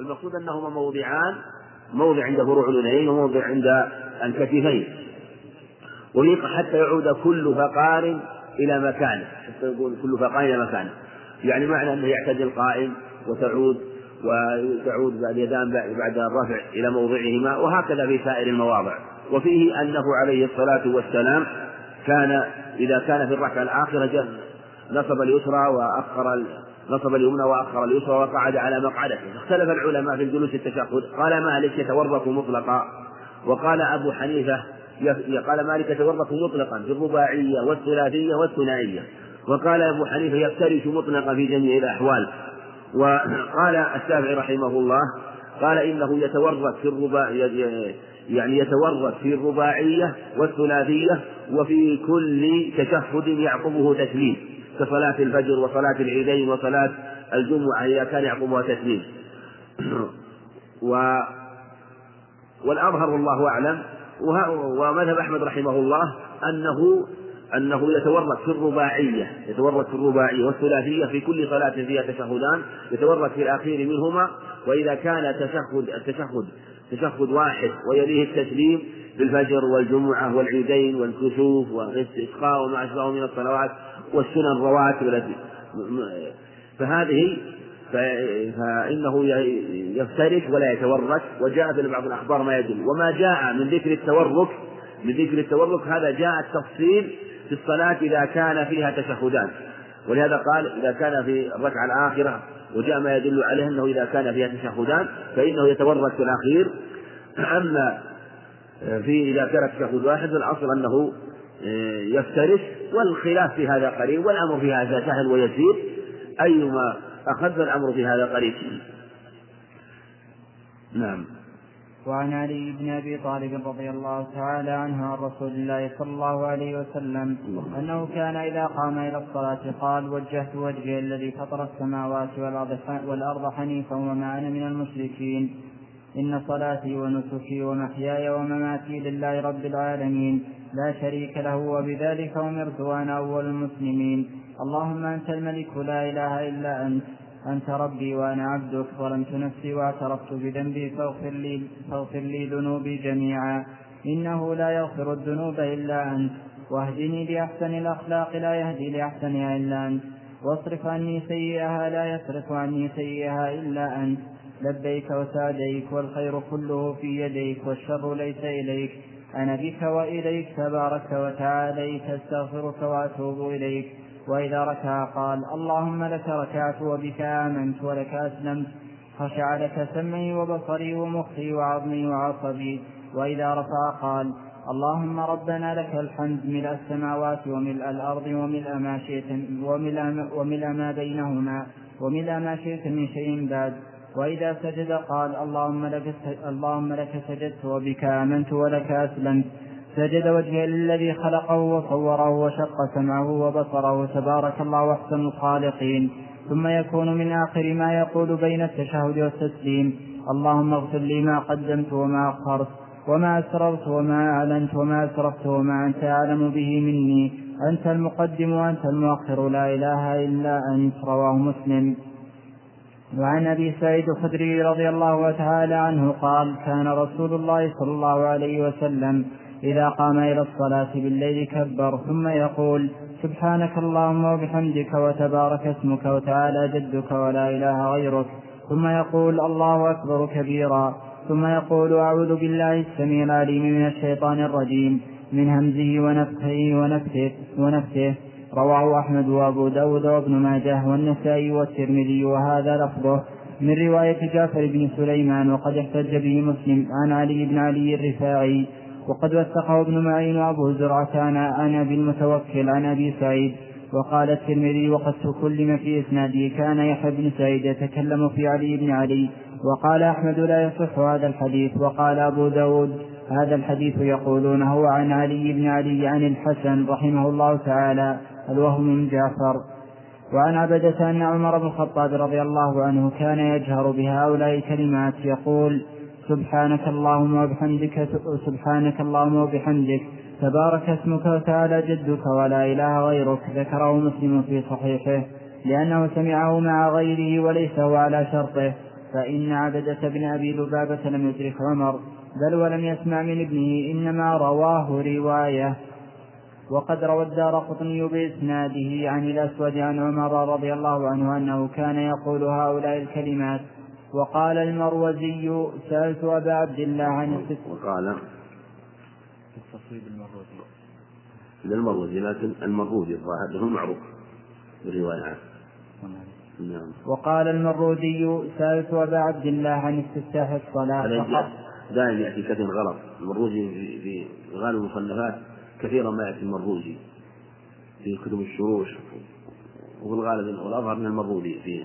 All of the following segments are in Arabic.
المقصود أنهما موضعان موضع عند فروع الأذنين وموضع عند الكتفين. وليق حتى يعود كل فقار إلى مكانه حتى يقول كل فقار إلى مكانه. يعني معنى أنه يعتدل قائم وتعود وتعود بعد يدان بعد الرفع إلى موضعهما وهكذا في سائر المواضع. وفيه أنه عليه الصلاة والسلام كان إذا كان في الركعة الآخرة نصب اليسرى وأخر نصب اليمنى وأخر اليسرى وقعد على مقعدته. اختلف العلماء في الجلوس التشهد. قال مالك يتورط مطلقا. وقال أبو حنيفة قال مالك يتورط مطلقا في الرباعية والثلاثية والثنائية. وقال أبو حنيفة يفترش مطلقا في جميع الأحوال. وقال الشافعي رحمه الله قال إنه يتورط في الرباع يعني يتورط في الرباعية والثلاثية وفي كل تشهد يعقبه تسليم كصلاة الفجر وصلاة العيدين وصلاة الجمعة إذا كان يعقبها تسليم. و والأظهر والله أعلم ومذهب أحمد رحمه الله أنه أنه يتورط في الرباعية يتورط في الرباعية والثلاثية في كل صلاة فيها تشهدان يتورط في الأخير منهما وإذا كان تشهد التشهد تشهد واحد ويليه التسليم بالفجر والجمعة والعيدين والكسوف والاستسقاء وما أشبهه من الصلوات والسنن الرواتب التي فهذه فإنه يفترش ولا يتورك وجاء في بعض الأخبار ما يدل. وما جاء من ذكر التورك من ذكر التورك هذا جاء التفصيل في الصلاة إذا كان فيها تشهدان. ولهذا قال إذا كان في الركعة الآخرة وجاء ما يدل عليه أنه إذا كان فيها تشهدان فإنه يتورك في الأخير. أما في إذا كان تشهد واحد فالأصل أنه يفترش والخلاف في هذا قريب والأمر في هذا سهل ويسير. أيما أخذ الأمر في هذا قريب. نعم. وعن علي بن أبي طالب رضي الله تعالى عنه عن رسول الله صلى الله عليه وسلم أنه كان إذا قام إلى الصلاة قال وجهت وجهي الذي فطر السماوات والأرض حنيفا وما أنا من المشركين. إن صلاتي ونسكي ومحياي ومماتي لله رب العالمين. لا شريك له وبذلك امرت وأنا أول المسلمين. اللهم أنت الملك لا إله إلا أنت. أنت ربي وأنا عبدك ظلمت نفسي واعترفت بذنبي فاغفر لي, فاغفر لي ذنوبي جميعا. إنه لا يغفر الذنوب إلا أنت. واهدني لأحسن الأخلاق لا يهدي لأحسنها إلا أنت. واصرف عني سيئها لا يصرف عني سيئها إلا أنت. لبيك وسعديك والخير كله في يديك والشر ليس إليك. أنا بك وإليك تبارك وتعاليت أستغفرك وأتوب إليك. وإذا ركع قال اللهم لك ركعت وبك آمنت ولك أسلمت. خشع لك سمعي وبصري ومخي وعظمي وعصبي. وإذا رفع قال اللهم ربنا لك الحمد ملء السماوات وملء الأرض وملء ما شئت وملء ما بينهما وملء ما شئت من شيء بعد وإذا سجد قال اللهم لك, اللهم لك سجدت وبك آمنت ولك أسلمت. سجد وجهه للذي خلقه وصوره وشق سمعه وبصره. تبارك الله أحسن الخالقين. ثم يكون من آخر ما يقول بين التشهد والتسليم. اللهم اغفر لي ما قدمت وما أخرت. وما أسررت وما أعلنت وما أسرفت وما أنت أعلم به مني. أنت المقدم وأنت المؤخر. لا إله إلا أنت. رواه مسلم. وعن أبي سعيد الخدري رضي الله تعالى عنه قال كان رسول الله صلى الله عليه وسلم إذا قام إلى الصلاة بالليل كبر ثم يقول سبحانك اللهم وبحمدك وتبارك اسمك وتعالى جدك ولا إله غيرك. ثم يقول الله أكبر كبيرا. ثم يقول أعوذ بالله السميع العليم من الشيطان الرجيم من همزه ونفخه ونفثه ونفثه رواه أحمد وأبو داود وابن ماجه والنسائي والترمذي وهذا لفظه. من رواية جعفر بن سليمان وقد احتج به مسلم عن علي بن علي الرفاعي وقد وثقه ابن معين وأبو زرعة عن ابي المتوكل عن أبي سعيد وقال الترمذي وقد تكلم في اسناده كان يحيى بن سعيد يتكلم في علي بن علي وقال أحمد لا يصح هذا الحديث وقال أبو داود هذا الحديث يقولون هو عن علي بن علي عن الحسن رحمه الله تعالى الوهم من جعفر. وعن عبدة أن عمر بن الخطاب رضي الله عنه كان يجهر بهؤلاء الكلمات يقول سبحانك اللهم وبحمدك سبحانك اللهم وبحمدك تبارك اسمك وتعالى جدك ولا إله غيرك ذكره مسلم في صحيحه لأنه سمعه مع غيره وليس هو على شرطه فإن عبدة بن أبي لبابة لم يدرك عمر بل ولم يسمع من ابنه إنما رواه رواية. وقد روى الدار قطني بإسناده عن الأسود عن عمر رضي الله عنه أنه كان يقول هؤلاء الكلمات. وقال المروزي سألت أبا عبد الله عن الست وقال في التصويب المروزي. المروزي لكن المروزي الظاهر له معروف بالرواية عنه. نعم. وقال المروزي سألت أبا عبد الله عن استفتاح الصلاة دائما يأتي كثير غلط. المروزي في, في غالب المصنفات كثيرا ما يأتي المروزي في كتب الشروش وفي الغالب والأظهر من المروزي في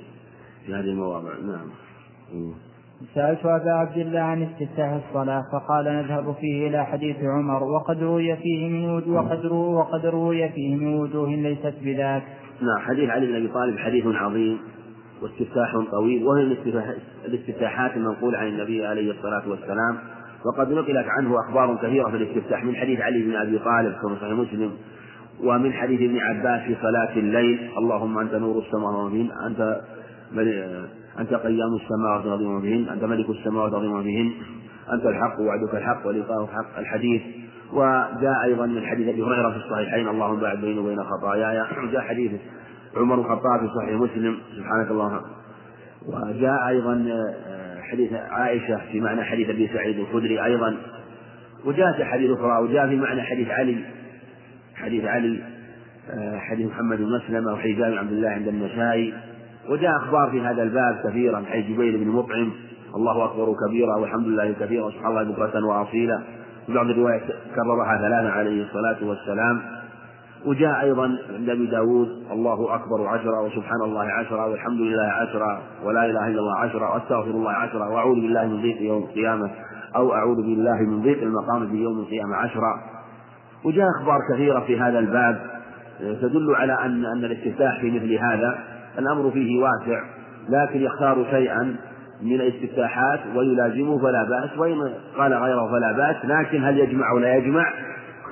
في هذه المواضع. نعم. سألت أبا عبد الله عن استفتاح الصلاة فقال نذهب فيه إلى حديث عمر وقد روي فيه من وجوه وقد روي وقد روي فيه من وجوه ليست بذاك. نعم. حديث علي بن أبي طالب حديث عظيم واستفتاح طويل وهي الاستفتاحات المنقولة عن النبي عليه الصلاة والسلام. وقد نقلت عنه أخبار كثيرة في الاستفتاح من حديث علي بن أبي طالب كما صحيح مسلم ومن حديث ابن عباس في صلاة الليل اللهم أنت نور السماوات أنت أنت قيام السماوات العظيم بهن أنت ملك السماوات العظيم بهن أنت الحق وعدك الحق ولقاؤك حق الحديث. وجاء أيضا من حديث أبي هريرة في الصحيحين اللهم باعد بيني وبين خطاياي. وجاء حديث عمر الخطاب في صحيح مسلم سبحانك اللهم. وجاء أيضا آه، حديث عائشة في معنى حديث أبي سعيد الخدري أيضا وجاء في حديث أخرى وجاء في معنى حديث علي حديث علي آه، حديث محمد بن مسلمة وحديث جابر عبد الله عند النسائي وجاء أخبار في هذا الباب كثيرا حيث جبير بن مطعم الله أكبر كبيرا والحمد لله كثيرا وسبحان الله بكرة وأصيلا. في بعض الروايات كررها ثلاثا عليه الصلاة والسلام. وجاء أيضا عند أبي داود الله أكبر عشرا وسبحان الله عشرا والحمد لله عشرا ولا إله إلا الله عشرا وأستغفر الله عشرا وأعوذ بالله من ضيق يوم القيامة أو أعوذ بالله من ضيق المقام في يوم القيامة عشرا وجاء أخبار كثيرة في هذا الباب تدل على أن أن الاستفتاح في مثل هذا الأمر فيه واسع لكن يختار شيئا من الاستفتاحات ويلازمه فلا بأس وإن قال غيره فلا بأس لكن هل يجمع ولا يجمع؟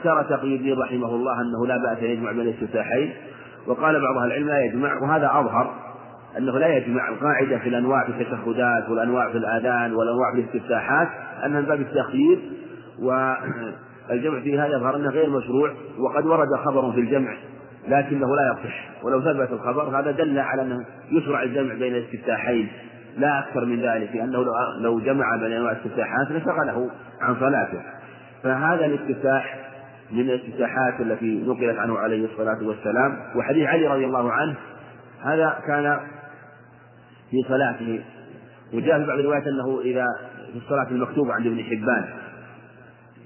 اختار تقي الدين رحمه الله أنه لا بأس أن يجمع بين الاستفتاحين وقال بعض أهل العلم لا يجمع وهذا أظهر أنه لا يجمع القاعدة في الأنواع في التشهدات والأنواع في الآذان والأنواع في الاستفتاحات أنها من باب التخيير والجمع في هذا يظهر أنه غير مشروع وقد ورد خبر في الجمع لكنه لا يصح ولو ثبت الخبر هذا دل على أنه يشرع الجمع بين الاستفتاحين لا أكثر من ذلك لأنه لو جمع بين أنواع الاستفتاحات لشغله عن صلاته. فهذا الاستفتاح من الاستفتاحات التي نقلت عنه عليه الصلاة والسلام وحديث علي رضي الله عنه هذا كان في صلاته. وجاء في بعض الروايات أنه إذا في الصلاة المكتوبة عند ابن حبان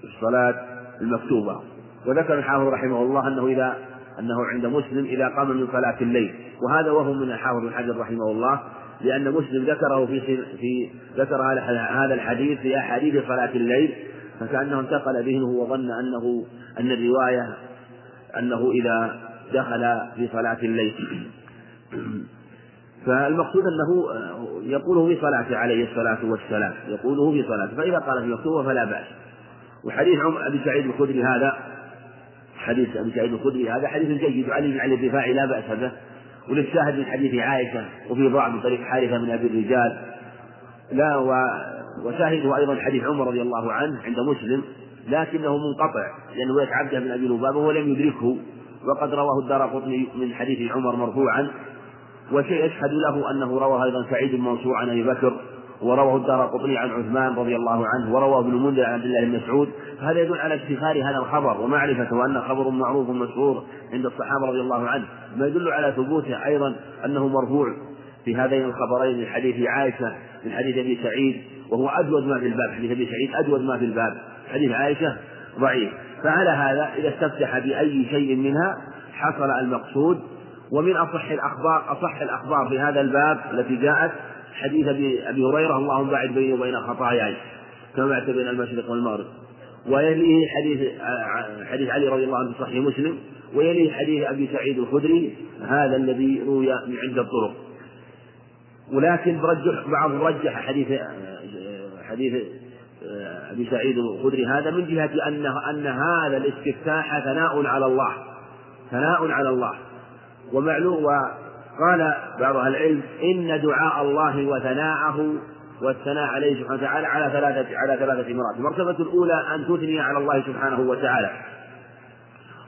في الصلاة المكتوبة. وذكر الحافظ رحمه الله أنه إذا أنه عند مسلم إذا قام من صلاة الليل. وهذا وهم من الحافظ بن حجر رحمه الله لأن مسلم ذكره في في ذكر هذا الحديث في أحاديث صلاة الليل فكأنه انتقل ذهنه وظن أنه أن الرواية أنه إذا دخل في صلاة الليل. فالمقصود أنه يقوله في صلاته عليه الصلاة والسلام يقوله في صلاته فإذا قال في مكتوبة فلا بأس. وحديث عمر أبي سعيد الخدري هذا حديث أبي سعيد الخدري هذا حديث جيد وعلي بن علي الدفاعي لا بأس به. وللشاهد من حديث عائشة وفي ضعف من طريق حارثة من أبي الرجال. لا و وشاهده أيضا حديث عمر رضي الله عنه عند مسلم. لكنه منقطع لأنه رواية عبده بن أبي لبابة ولم يدركه وقد رواه الدار قطني من حديث عمر مرفوعا وشيء يشهد له أنه روى أيضا سعيد المنصور عن أبي بكر ورواه الدار قطني عن عثمان رضي الله عنه ورواه ابن المنذر عن عبد الله بن مسعود فهذا يدل على ادخار هذا الخبر ومعرفته أنه خبر معروف مشهور عند الصحابة رضي الله عنه ما يدل على ثبوته أيضا أنه مرفوع في هذين الخبرين من حديث عائشة من حديث أبي سعيد وهو أجود ما في الباب حديث أبي سعيد أجود ما في الباب. حديث عائشة ضعيف. فعلى هذا إذا استفتح بأي شيء منها حصل المقصود. ومن أصح الأخبار أصح الأخبار في هذا الباب التي جاءت حديث أبي هريرة اللهم باعد بيني وبين خطاياي. كما بعدت بين المشرق والمغرب. ويليه حديث حديث علي رضي الله عنه في صحيح مسلم. ويليه حديث أبي سعيد الخدري. هذا الذي روي من عدة طرق ولكن رجح بعض رجح حديث حديث أبي سعيد الخدري هذا من جهة أنه أن هذا الاستفتاح ثناء على الله ثناء على الله. ومعلوم وقال بعض أهل العلم إن دعاء الله وثناءه والثناء عليه سبحانه وتعالى على ثلاثة على ثلاثة مراتب، المرتبة الأولى أن تثني على الله سبحانه وتعالى،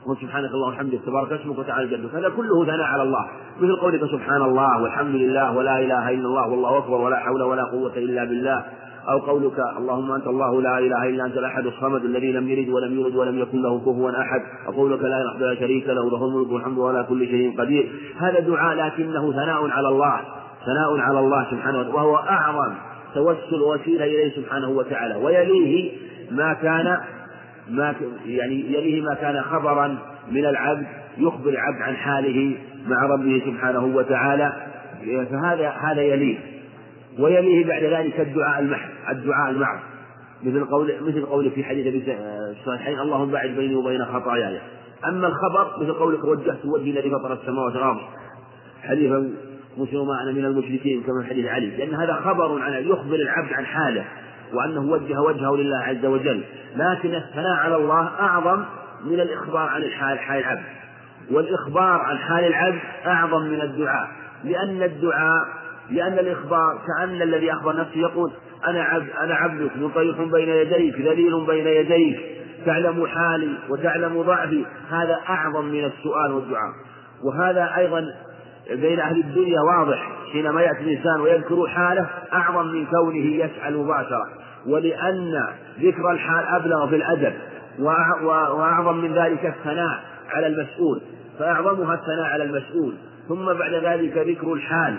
قل سبحانك اللهم وبحمدك تبارك اسمك وتعالى جدك. هذا كله ثناء على الله. مثل قولك سبحان الله والحمد لله ولا إله إلا الله والله أكبر ولا حول ولا قوة إلا بالله. أو قولك اللهم أنت الله لا إله إلا أنت الأحد الصمد الذي لم يلد ولم يولد ولم يكن له كفوا أحد. أقولك لا إله إلا شريك له له الملك والحمد ولا كل شيء قدير. هذا دعاء لكنه ثناء على الله ثناء على الله سبحانه وتعالى وهو أعظم توسل وسيلة إليه سبحانه وتعالى. ويليه ما كان ما يعني يليه ما كان خبرا من العبد يخبر العبد عن حاله مع ربه سبحانه وتعالى. فهذا هذا يليه. ويليه بعد ذلك الدعاء المحض الدعاء المعروف مثل قول مثل قوله في حديث أبي الصحيحين اللهم بعد بيني وبين خطاياي. أما الخبر مثل قولك وجهت وجهي الذي فطر السماوات والأرض. حديث مسلم أنا من المشركين كما حديث علي. لأن هذا خبر عن يخبر العبد عن حاله وأنه وجه وجهه لله عز وجل. لكن الثناء على الله أعظم من الإخبار عن الحال حال العبد. والإخبار عن حال العبد أعظم من الدعاء. لأن الدعاء لأن الإخبار كأن الذي أخبر نفسه يقول أنا عبد أنا عبدك مطيح بين يديك ذليل بين يديك. تعلم حالي وتعلم ضعفي. هذا أعظم من السؤال والدعاء. وهذا أيضا بين أهل الدنيا واضح. حينما يأتي الإنسان ويذكر حاله أعظم من كونه يسأل مباشرة. ولأن ذكر الحال أبلغ في الأدب. وأعظم من ذلك الثناء على المسؤول. فأعظمها الثناء على المسؤول. ثم بعد ذلك ذكر الحال.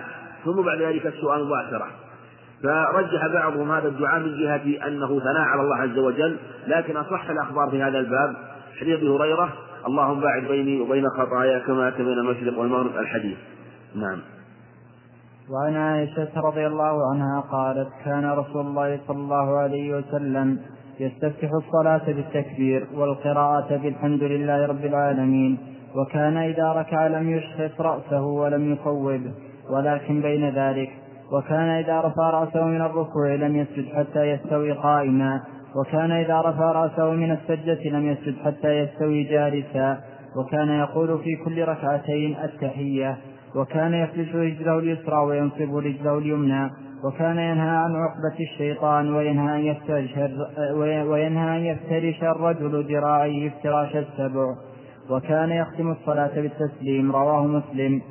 ثم بعد ذلك السؤال مباشرة. فرجح بعضهم هذا الدعاء من جهة أنه ثناء على الله عز وجل لكن أصح الأخبار في هذا الباب حديث أبي هريرة اللهم باعد بيني وبين خطايا كما بين المشرق والمغرب الحديث. نعم. وعن عائشة رضي الله عنها قالت كان رسول الله صلى الله عليه وسلم يستفتح الصلاة بالتكبير والقراءة بالحمد لله رب العالمين وكان إذا ركع لم يشخص رأسه ولم يصوب ولكن بين ذلك وكان إذا رفع رأسه من الركوع لم يسجد حتى يستوي قائما وكان إذا رفع رأسه من السجدة لم يسجد حتى يستوي جالسا وكان يقول في كل ركعتين التحية وكان يفلش رجله اليسرى وينصب رجله اليمنى وكان ينهى عن عقبة الشيطان وينهى أن يفترش وينهى أن يفترش الرجل ذراعيه افتراش السبع وكان يختم الصلاة بالتسليم رواه مسلم.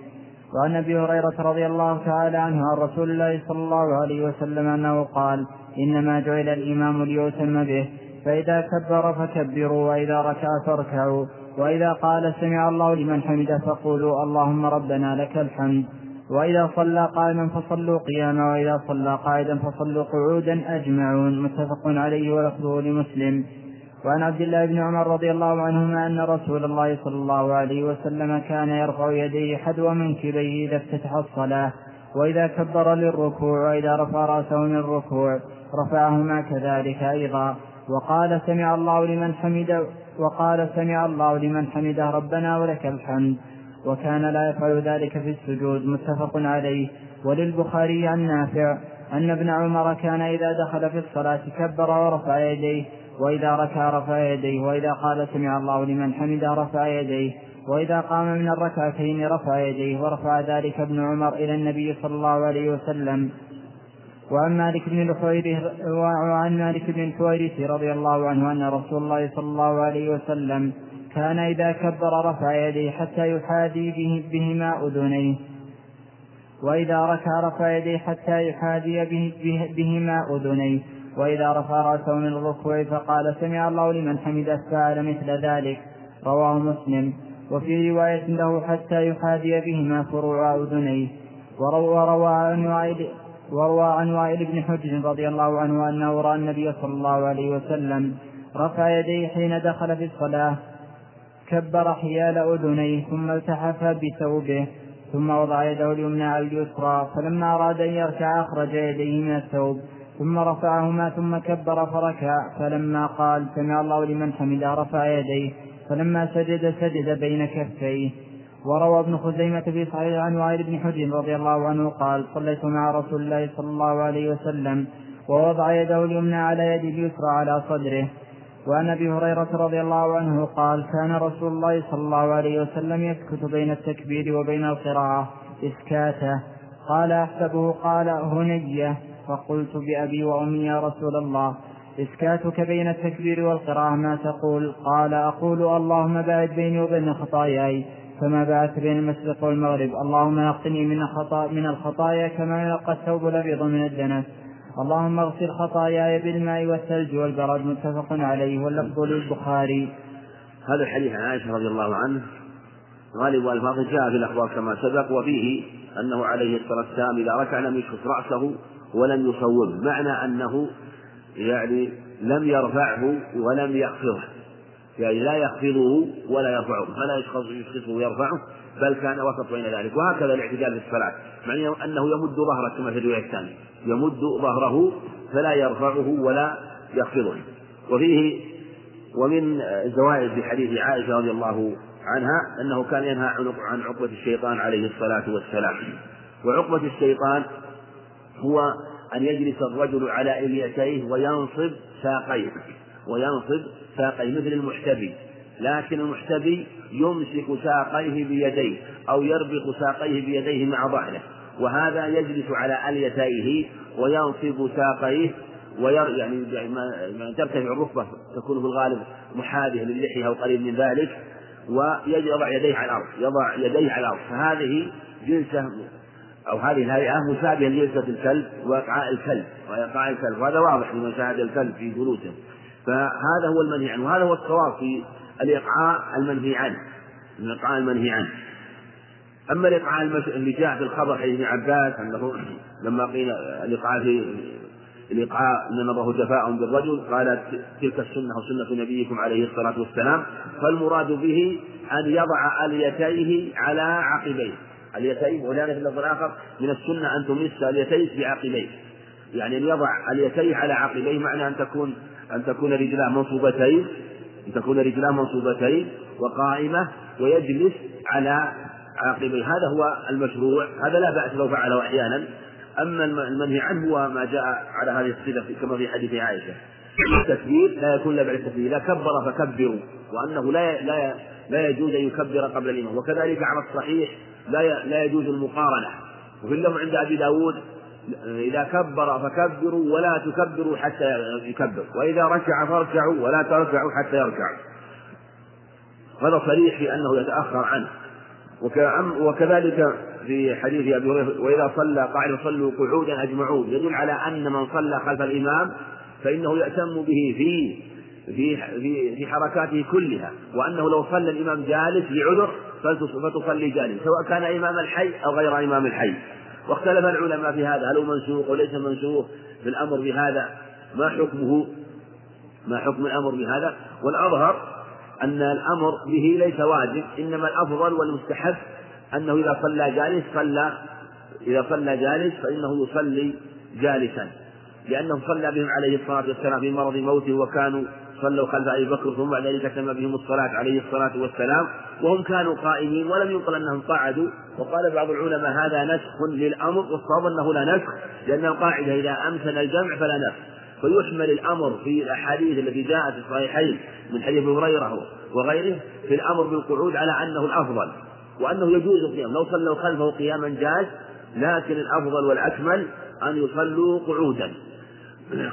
وعن أبي هريرة رضي الله تعالى عنه عن رسول الله صلى الله عليه وسلم أنه قال إنما جعل الإمام ليؤتم به فإذا كبر فكبروا وإذا ركع فاركعوا وإذا قال سمع الله لمن حمده فقولوا اللهم ربنا لك الحمد وإذا صلى قائما فصلوا قياما وإذا صلى قاعدا فصلوا قعودا أجمعون. متفق عليه ولفظه لمسلم. وعن عبد الله بن عمر رضي الله عنهما أن رسول الله صلى الله عليه وسلم كان يرفع يديه حذو منكبيه إذا افتتح الصلاة وإذا كبر للركوع وإذا رفع رأسه من الركوع رفعهما كذلك أيضا. وقال سمع الله لمن حمد وقال سمع الله لمن حمده ربنا ولك الحمد. وكان لا يفعل ذلك في السجود متفق عليه. وللبخاري عن نافع أن ابن عمر كان إذا دخل في الصلاة كبر ورفع يديه وإذا ركع رفع يديه وإذا قال سمع الله لمن حمده رفع يديه وإذا قام من الركعتين رفع يديه ورفع ذلك ابن عمر إلى النبي صلى الله عليه وسلم. وعن مالك بن وعن مالك بن الحويرث رضي الله عنه أن رسول الله صلى الله عليه وسلم كان إذا كبر رفع يديه حتى يحاذي به بهما أذنيه. وإذا ركع رفع يديه حتى يحاذي به بهما أذنيه. وإذا رفع رأسه من الركوع فقال سمع الله لمن حمده فعل مثل ذلك. رواه مسلم. وفي رواية له حتى يحاذي بهما فروع أذنيه. وروى عن وائل وروى عن وائل بن حجر رضي الله عنه أنه رأى النبي صلى الله عليه وسلم رفع يديه حين دخل في الصلاة كبر حيال أذنيه ثم التحف بثوبه ثم وضع يده اليمنى على اليسرى فلما أراد أن يركع أخرج يديه من الثوب. ثم رفعهما ثم كبر فركع فلما قال سمع الله لمن حمده رفع يديه فلما سجد سجد بين كفيه. وروى ابن خزيمة في صحيح عن وائل بن حجر رضي الله عنه قال صليت مع رسول الله صلى الله عليه وسلم ووضع يده اليمنى على يد اليسرى على صدره. وعن أبي هريرة رضي الله عنه قال كان رسول الله صلى الله عليه وسلم يسكت بين التكبير وبين القراءة إسكاته. قال أحسبه قال هنية. فقلت بأبي وأمي يا رسول الله إسكاتك بين التكبير والقراءة ما تقول؟ قال أقول اللهم باعد بيني وبين خطاياي فما بعث بين المشرق والمغرب. اللهم نقني من الخطا من الخطايا كما يلقى الثوب الأبيض من الدنس. اللهم اغسل خطاياي بالماء والثلج والبرد متفق عليه واللفظ للبخاري. هذا الحديث عن عائشة رضي الله عنه. غالب ألفاظه جاء في الأخبار كما سبق وفيه أنه عليه الصلاة والسلام إذا ركع لم يشخص رأسه ولم يصوبه معنى أنه يعني لم يرفعه ولم يخفضه يعني لا يخفضه ولا يرفعه فلا يشخصه ويرفعه بل كان وسط بين ذلك. وهكذا الاعتدال في الصلاة معنى أنه يمد ظهره كما في الرواية الثانية. يمد ظهره فلا يرفعه ولا يخفضه وفيه ومن زوائد في حديث عائشة رضي الله عنها أنه كان ينهى عن عقبة الشيطان عليه الصلاة والسلام. وعقبة الشيطان هو أن يجلس الرجل على إليتيه وينصب ساقيه وينصب ساقيه مثل المحتبي لكن المحتبي يمسك ساقيه بيديه أو يربط ساقيه بيديه مع ظهره وهذا يجلس على أليتيه وينصب ساقيه وير يعني ما ترتفع الركبة تكون في الغالب محاذية للحية أو قريب من ذلك ويضع يديه على الأرض يضع يديه على الأرض فهذه جلسة أو هذه الهيئة مشابهة لجلسة الكلب وإقعاء الكلب وإقعاء الكلب. وهذا واضح لمن شاهد الكلب في جلوسه فهذا هو المنهي عنه. وهذا هو الصواب في الإقعاء المنهي عنه. الإقعاء المنهي عنه. أما الإقعاء اللي جاء في الخبر حديث ابن عباس أنه لما قيل الإقعاء في الإقعاء من نظره جفاء بالرجل قال تلك السنة وسنة نبيكم عليه الصلاة والسلام فالمراد به أن يضع أليتيه على عقبيه. اليتين وهناك في اللفظ الآخر من السنة أن تمس اليتيك بعقبيه يعني أن يضع اليتيه على عقبيه معنى أن تكون أن تكون رجلاه منصوبتين أن تكون رجلاه منصوبتين وقائمة ويجلس على عقبيه. هذا هو المشروع هذا لا بأس لو فعله أحيانا. أما المنهي عنه هو ما جاء على هذه الصفة كما في حديث عائشة. التكبير لا يكون الا بعد التكبير إذا كبر فكبروا وأنه لا لا لا يجوز أن يكبر قبل الإمام. وكذلك على الصحيح لا لا يجوز المقارنة. وفي اللفظ عند أبي داود إذا كبر فكبروا ولا تكبروا حتى يكبر وإذا ركع فاركعوا ولا تركعوا حتى يركع هذا صريح في أنه يتأخر عنه. وكذلك في حديث أبي هريرة وإذا صلى قاعد صلوا قعودا أجمعون يدل على أن من صلى خلف الإمام فإنه يأتم به في في في في حركاته كلها وأنه لو صلى الإمام جالس لعذر فتصلي جالس سواء كان إمام الحي أو غير إمام الحي. واختلف العلماء في هذا هل هو منسوخ وليس منسوخ في الأمر بهذا؟ ما حكمه؟ ما حكم الأمر بهذا؟ والأظهر أن الأمر به ليس واجب إنما الأفضل والمستحب أنه إذا صلى جالس صلى إذا صلى جالس فإنه يصلي جالسا لأنه صلى بهم عليه الصلاة والسلام في مرض موته وكانوا صلوا خلف أبي بكر ثم بعد ذلك تم بهم الصلاة عليه الصلاة والسلام وهم كانوا قائمين ولم ينقل أنهم قعدوا. وقال بعض العلماء هذا نسخ للأمر والصواب أنه لا نسخ لأن القاعدة إذا أمكن الجمع فلا نسخ. فيحمل الأمر في الأحاديث التي جاءت في الصحيحين من حديث هريرة وغيره في الأمر بالقعود على أنه الأفضل وأنه يجوز القيام. لو صلوا خلفه قياما جاز لكن الأفضل والأكمل أن يصلوا قعودا.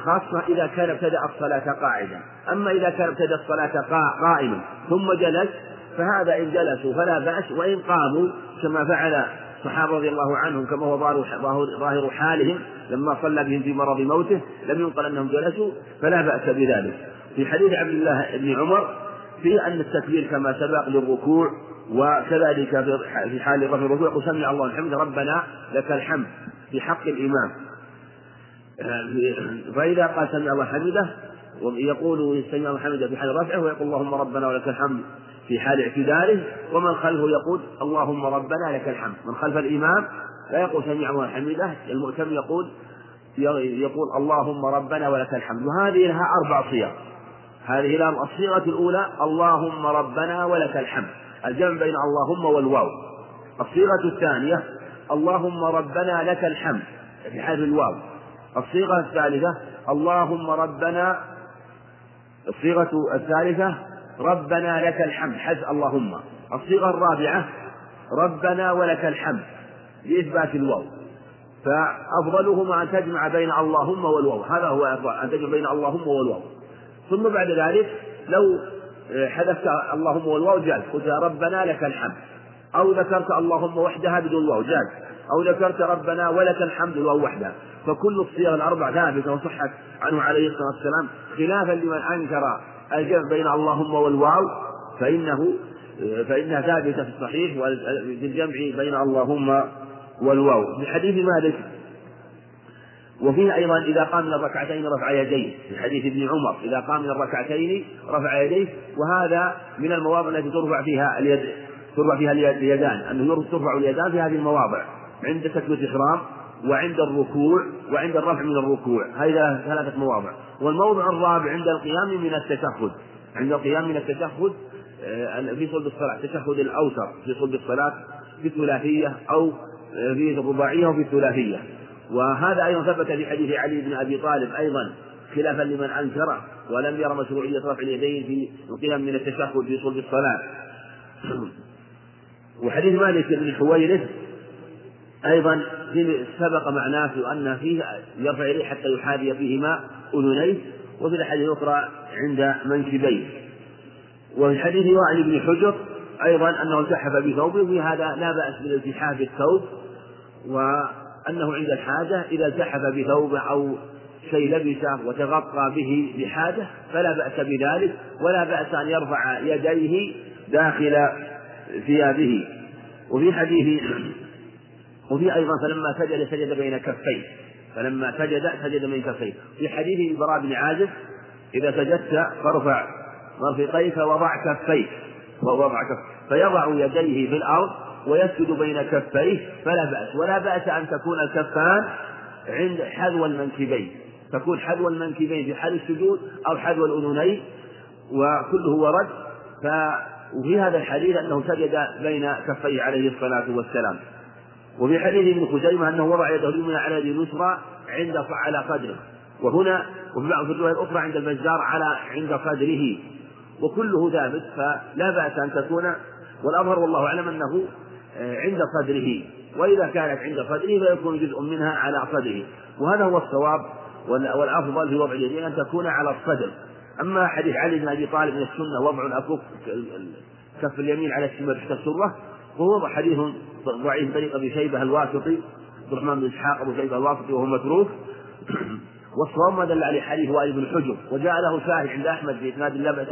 خاصة إذا كان ابتدأ الصلاة قاعدا. أما إذا كان ابتدأ الصلاة قائما ثم جلس فهذا إن جلسوا فلا بأس وإن قاموا كما فعل الصحابة رضي الله عنهم كما هو ظاهر حالهم لما صلى بهم في مرض موته لم ينقل أنهم جلسوا فلا بأس بذلك. في حديث عبد الله بن عمر في أن التكبير كما سبق للركوع وكذلك في حال رفع الركوع يقول سمع الله الحمد ربنا لك الحمد في حق الإمام. فإذا قال سمع الله حمده يقول سمع الله حمده في حال رفعه ويقول اللهم ربنا ولك الحمد في حال اعتداله ومن خلفه يقول اللهم ربنا لك الحمد. من خلف الإمام لا يقول سمع الله حمده المؤتم يقول يقول اللهم ربنا ولك الحمد. وهذه لها أربع صيغ. هذه لها الصيغة الأولى اللهم ربنا ولك الحمد. الجمع بين اللهم والواو. الصيغة الثانية اللهم ربنا لك الحمد في حال الواو. الصيغة الثالثة اللهم ربنا الصيغة الثالثة ربنا لك الحمد حذف اللهم. الصيغة الرابعة ربنا ولك الحمد بإثبات الواو. فأفضلهما أن تجمع بين اللهم والواو. هذا هو أفضل أن تجمع بين اللهم والواو. ثم بعد ذلك لو حذفت اللهم والواو جاز. قلت ربنا لك الحمد. أو ذكرت اللهم وحدها بدون واو جاز. أو ذكرت ربنا ولك الحمد الواو وحدها. فكل الصيغ الأربع ثابتة وصحت عنه عليه الصلاة والسلام خلافا لمن أنكر الجمع بين اللهم والواو فإنه فإنها ثابتة في الصحيح في الجمع بين اللهم والواو. في حديث مالك وفيه أيضا إذا قام من الركعتين رفع يديه. في حديث ابن عمر إذا قام من الركعتين رفع يديه وهذا من المواضع التي ترفع فيها اليد ترفع فيها اليدان. أنه ترفع اليدان في هذه المواضع عند تكبيرة الإحرام. وعند الركوع وعند الرفع من الركوع. هذه ثلاثة مواضع. والموضع الرابع عند القيام من التشهد. عند القيام من التشهد آه، في صلب الصلاة. التشهد الأوسط في صلب الصلاة في الثلاثية أو آه، في الرباعية وفي الثلاثية. وهذا أيضا ثبت في حديث علي بن أبي طالب أيضا خلافا لمن أنكره ولم يرى مشروعية رفع اليدين في القيام من التشهد في صلب الصلاة. وحديث مالك بن حويرث أيضا سبق معناه أن فيه يرفع يديه حتى يحاذي فيهما أذنيه وفي الأحاديث الأخرى عند منكبيه. وفي حديث وائل بن حجر أيضا أنه التحف بثوبه وفي هذا لا بأس بالالتحاف الثوب وأنه عند الحاجة إذا التحف بثوبه أو شيء لبسه وتغطى به بحاجة فلا بأس بذلك ولا بأس أن يرفع يديه داخل ثيابه. وفي حديث وفي أيضا فلما سجد سجد بين كفيه فلما سجد سجد بين كفيه في حديث البراء بن عازب إذا سجدت فارفع مرفقيك وضع كفيك. وضع كفيك فيضع يديه في الأرض ويسجد بين كفيه فلا بأس. ولا بأس أن تكون الكفان عند حذو المنكبين. تكون حذو المنكبين في حال السجود أو حذو الأذنين وكله ورد. ف وفي هذا الحديث أنه سجد بين كفيه عليه الصلاة والسلام. وفي حديث ابن خزيمة أنه وضع يده اليمنى على يده اليسرى عند على قدره. وهنا وفي بعض الرواية الأخرى عند البزار على عند قدره. وكله ثابت فلا بأس أن تكون والأظهر والله أعلم أنه آه، عند صدره وإذا كانت عند صدره فيكون جزء منها على صدره وهذا هو الصواب والأفضل في وضع اليدين أن تكون على الصدر. أما حديث علي بن أبي طالب من السنة وضع الأكف كف اليمين على الشمال تحت السرة وهو حديث ضعيف طريق أبي شيبة الواسطي عبد الرحمن بن إسحاق أبو شيبة الواسطي وهو متروك. والصواب ما دل عليه حديث وائل بن حجر وجاء له شاهد عند أحمد في إسناد لا بأس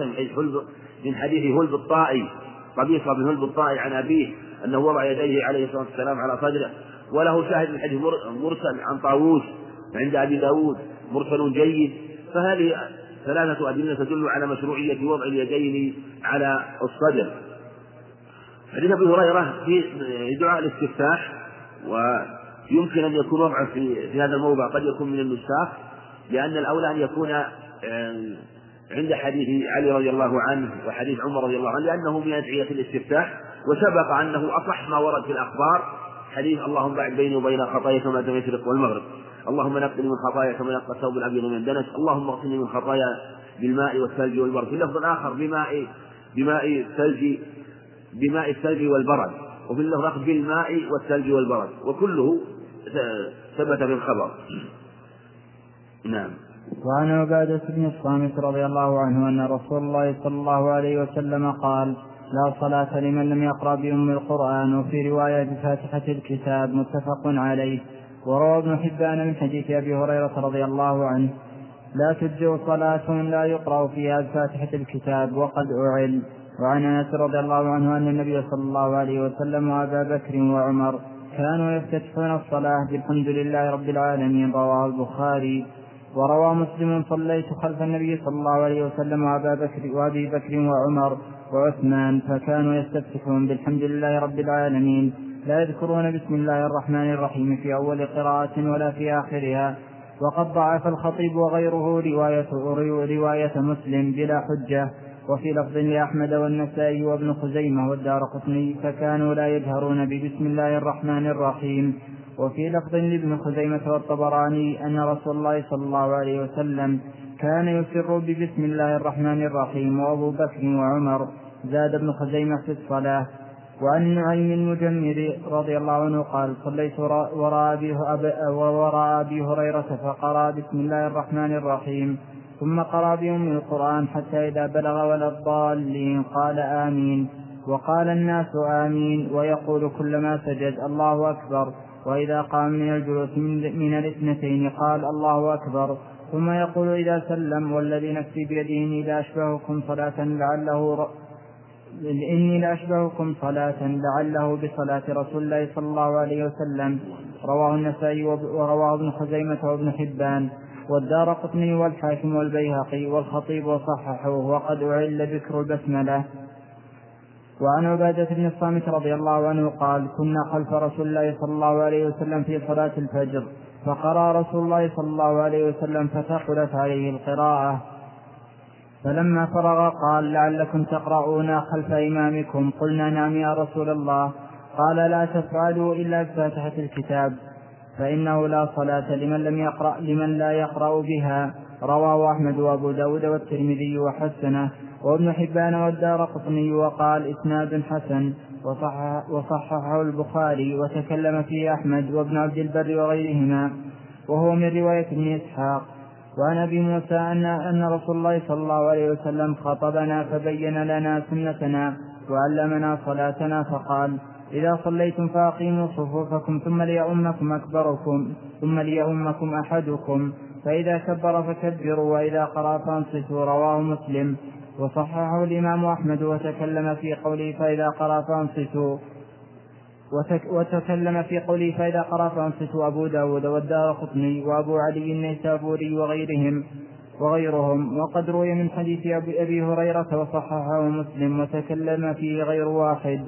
من حديث هلب الطائي قبيصة بن هلب الطائي عن أبيه أنه وضع يديه عليه الصلاة والسلام على صدره. وله شاهد من حديث مرسل عن طاووس عند أبي داود مرسل جيد. فهذه ثلاثة أدلة تدل على مشروعية وضع اليدين على الصدر. حديث أبي هريرة في دعاء الاستفتاح ويمكن أن يكون وضعه في, في هذا الموضع قد يكون من النساخ لأن الأولى أن يكون آه، عند حديث علي رضي الله عنه وحديث عمر رضي الله عنه لأنه من أدعية الاستفتاح وسبق أنه أصح ما ورد في الأخبار حديث اللهم بعد بيني وبين خطايا كما المشرق والمغرب اللهم نقني من خطايا كما ينقى الثوب الأبيض من الدنس اللهم اغسلني من خطايا بالماء والثلج والبرد في اللفظ الآخر بماء بماء الثلج بماء الثلج والبرد وفي الآخر بالماء والثلج والبرد وكله ثبت في الخبر. نعم. وعن عبادة بن الصامت رضي الله عنه أن رسول الله صلى الله عليه وسلم قال لا صلاة لمن لم يقرأ بأم القرآن وفي رواية بفاتحة الكتاب متفق عليه وروى ابن حبان من حديث أبي هريرة رضي الله عنه لا تجزئ صلاة لا يقرأ فيها بفاتحة الكتاب وقد أعل. وعن أنس رضي الله عنه أن النبي صلى الله عليه وسلم وأبا بكر وعمر كانوا يفتتحون الصلاة بالحمد لله رب العالمين رواه البخاري. وروى مسلم صليت خلف النبي صلى الله عليه وسلم وأبا بكر وأبي بكر وعمر وعثمان فكانوا يستفتحون بالحمد لله رب العالمين. لا يذكرون بسم الله الرحمن الرحيم في أول قراءة ولا في آخرها. وقد ضعف الخطيب وغيره رواية رواية مسلم بلا حجة. وفي لفظ لأحمد والنسائي وابن خزيمة والدار قطني فكانوا لا يجهرون ببسم الله الرحمن الرحيم. وفي لفظ لابن خزيمة والطبراني أن رسول الله صلى الله عليه وسلم كان يسر ببسم الله الرحمن الرحيم وأبو بكر وعمر. زاد ابن خزيمة في الصلاة. وعن نعيم المجمر رضي الله عنه قال صليت وراء أبي, وراء أبي هريرة فقرأ بسم الله الرحمن الرحيم. ثم قرأ بأم القرآن حتى إذا بلغ ولا الضالين قال آمين. وقال الناس آمين. ويقول كلما سجد الله أكبر. وإذا قام من الجلوس من الاثنتين قال الله أكبر. ثم يقول إذا سلم والذي نفسي بيده إني لأشبهكم صلاة لعله إني لأشبهكم صلاة لعله بصلاة رسول الله صلى الله عليه وسلم. رواه النسائي ورواه ابن خزيمة وابن حبان. والدار قطني والحاكم والبيهقي والخطيب وصححه وقد أعل ذكر البسملة. وعن عبادة بن الصامت رضي الله عنه قال كنا خلف رسول الله صلى الله عليه وسلم في صلاة الفجر فقرأ رسول الله صلى الله عليه وسلم فثقلت عليه القراءة. فلما فرغ قال لعلكم تقرؤون خلف إمامكم قلنا نعم يا رسول الله قال لا تفعلوا إلا بفاتحة الكتاب فإنه لا صلاة لمن لم يقرأ لمن لا يقرأ بها. رواه أحمد وأبو داود والترمذي وحسنه. وابن حبان والدار قطني وقال إسناد حسن. وصحح وصححه البخاري وتكلم فيه أحمد وابن عبد البر وغيرهما. وهو من رواية ابن إسحاق. وعن أبي موسى ان أن رسول الله صلى الله عليه وسلم خطبنا فبين لنا سنتنا وعلمنا صلاتنا فقال إذا صليتم فأقيموا صفوفكم ثم ليؤمكم أكبركم ثم ليؤمكم أحدكم. فإذا كبر فكبروا وإذا قرأ فأنصتوا رواه مسلم. وصححه الإمام أحمد وتكلم في قوله فإذا قرأ فأنصتوا. وتكلم في قوله فإذا قرأ فأنصتوا أبو داود والدار قطني وأبو علي النيسابوري وغيرهم وغيرهم. وقد روي من حديث أبي هريرة وصححه مسلم وتكلم فيه غير واحد.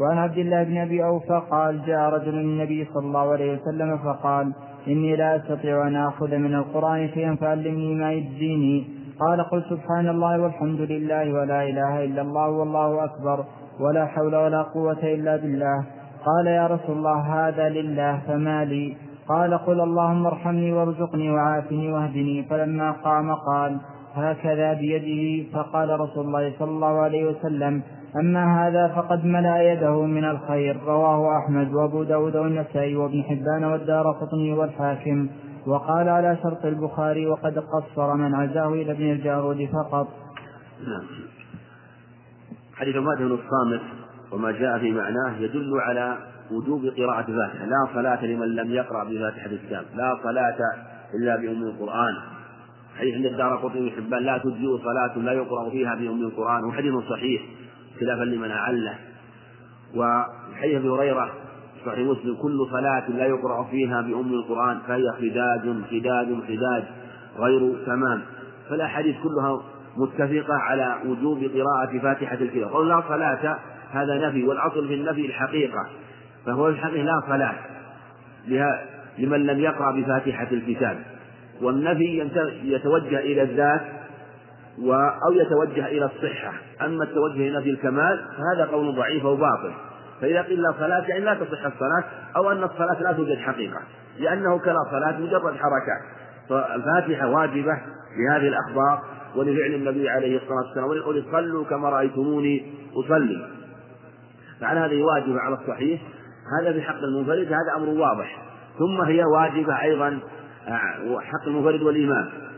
وعن عبد الله بن أبي أوفى قال جاء رجل النبي صلى الله عليه وسلم فقال إني لا أستطيع أن آخذ من القرآن شيئا فعلمني ما يجزيني. قال قل سبحان الله والحمد لله ولا إله إلا الله والله أكبر ولا حول ولا قوة إلا بالله. قال يا رسول الله هذا لله فما لي؟ قال قل اللهم ارحمني وارزقني وعافني واهدني. فلما قام قال هكذا بيده فقال رسول الله صلى الله عليه وسلم أما هذا فقد ملأ يده من الخير. رواه أحمد وأبو داود والنسائي وابن حبان والدار قطني والحاكم. وقال على شرط البخاري وقد قصر من عزاه إلى ابن الجارود فقط. نعم. حديث عبادة بن الصامت وما جاء في معناه يدل على وجوب قراءة الفاتحة. لا صلاة لمن لم يقرأ بفاتحة الكتاب. لا صلاة إلا بأم القرآن. حديث عند الدار قطني حبان لا تجزئ صلاة لا يقرأ فيها بأم القرآن. وحديث صحيح. خلافا لمن أعله. وحديث أبي هريرة صحيح مسلم كل صلاة لا يقرأ فيها بأم القرآن فهي خداج خداج خداج غير تمام. فالأحاديث كلها متفقة على وجوب قراءة فاتحة الكتاب. قول لا صلاة هذا نفي والأصل في النفي الحقيقة. فهو الحقيقة لا صلاة لمن لم يقرأ بفاتحة الكتاب. والنفي يتوجه إلى الذات أو يتوجه إلى الصحة. أما التوجه إلى نفي الكمال فهذا قول ضعيف أو باطل. فإذا قيل لا صلاة يعني لا تصح الصلاة أو أن الصلاة لا توجد حقيقة لأنه كلا صلاة مجرد حركات. فالفاتحة واجبة لهذه الأخبار ولفعل النبي عليه الصلاة والسلام ولقول صلوا كما رأيتموني أصلي. فعلى هذه واجبة على الصحيح هذا بحق المنفرد هذا أمر واضح. ثم هي واجبة أيضا آه، حق المنفرد والإمام.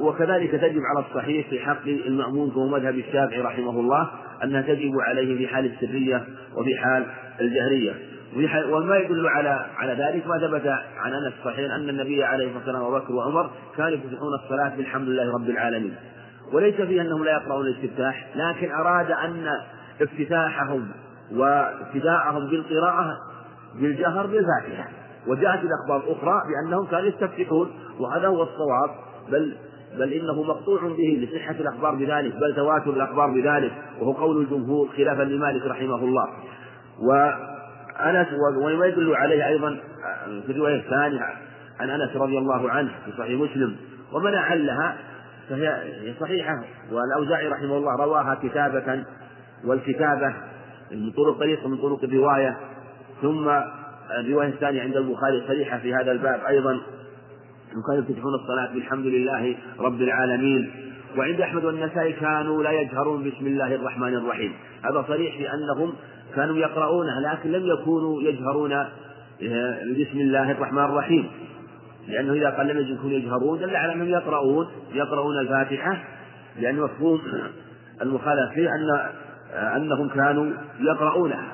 وكذلك تجب على الصحيح في حق المأمون كما مذهب الشافعي رحمه الله أنها تجب عليه في حال السرية وفي حال الجهرية. وما يدل على على ذلك ما ثبت عن أنس صحيح أن النبي عليه الصلاة والسلام وأبو بكر وعمر كانوا يفتتحون الصلاة بالحمد لله رب العالمين. وليس في أنهم لا يقرؤون الاستفتاح لكن أراد أن افتتاحهم وابتداءهم بالقراءة بالجهر بالفاتحة. وجاءت الأخبار الأخرى بأنهم كانوا يستفتحون وهذا هو الصواب. بل بل إنه مقطوع به لصحة الأخبار بذلك بل تواتر الأخبار بذلك وهو قول الجمهور خلافا لمالك رحمه الله. وأنس وما يدل عليه أيضا في الرواية الثانية عن أنس رضي الله عنه في صحيح مسلم. ومن أعلها فهي صحيحة والأوزاعي رحمه الله رواها كتابة والكتابة من طرق طريق من طرق الرواية. ثم الرواية الثانية عند البخاري صريحه في هذا الباب أيضا. وكانوا يفتتحون الصلاة بالحمد لله رب العالمين. وعند أحمد والنسائي كانوا لا يجهرون بسم الله الرحمن الرحيم. هذا صريح في أنهم كانوا يقرؤونه لكن لم يكونوا يجهرون آه، بسم الله الرحمن الرحيم. لأنه إذا قال لم يكونوا يجهرون دل على أنهم يقرؤون يقرؤون الفاتحة. لأن مفهوم المخالفة فيه أن آه، أنهم كانوا يقرؤونها.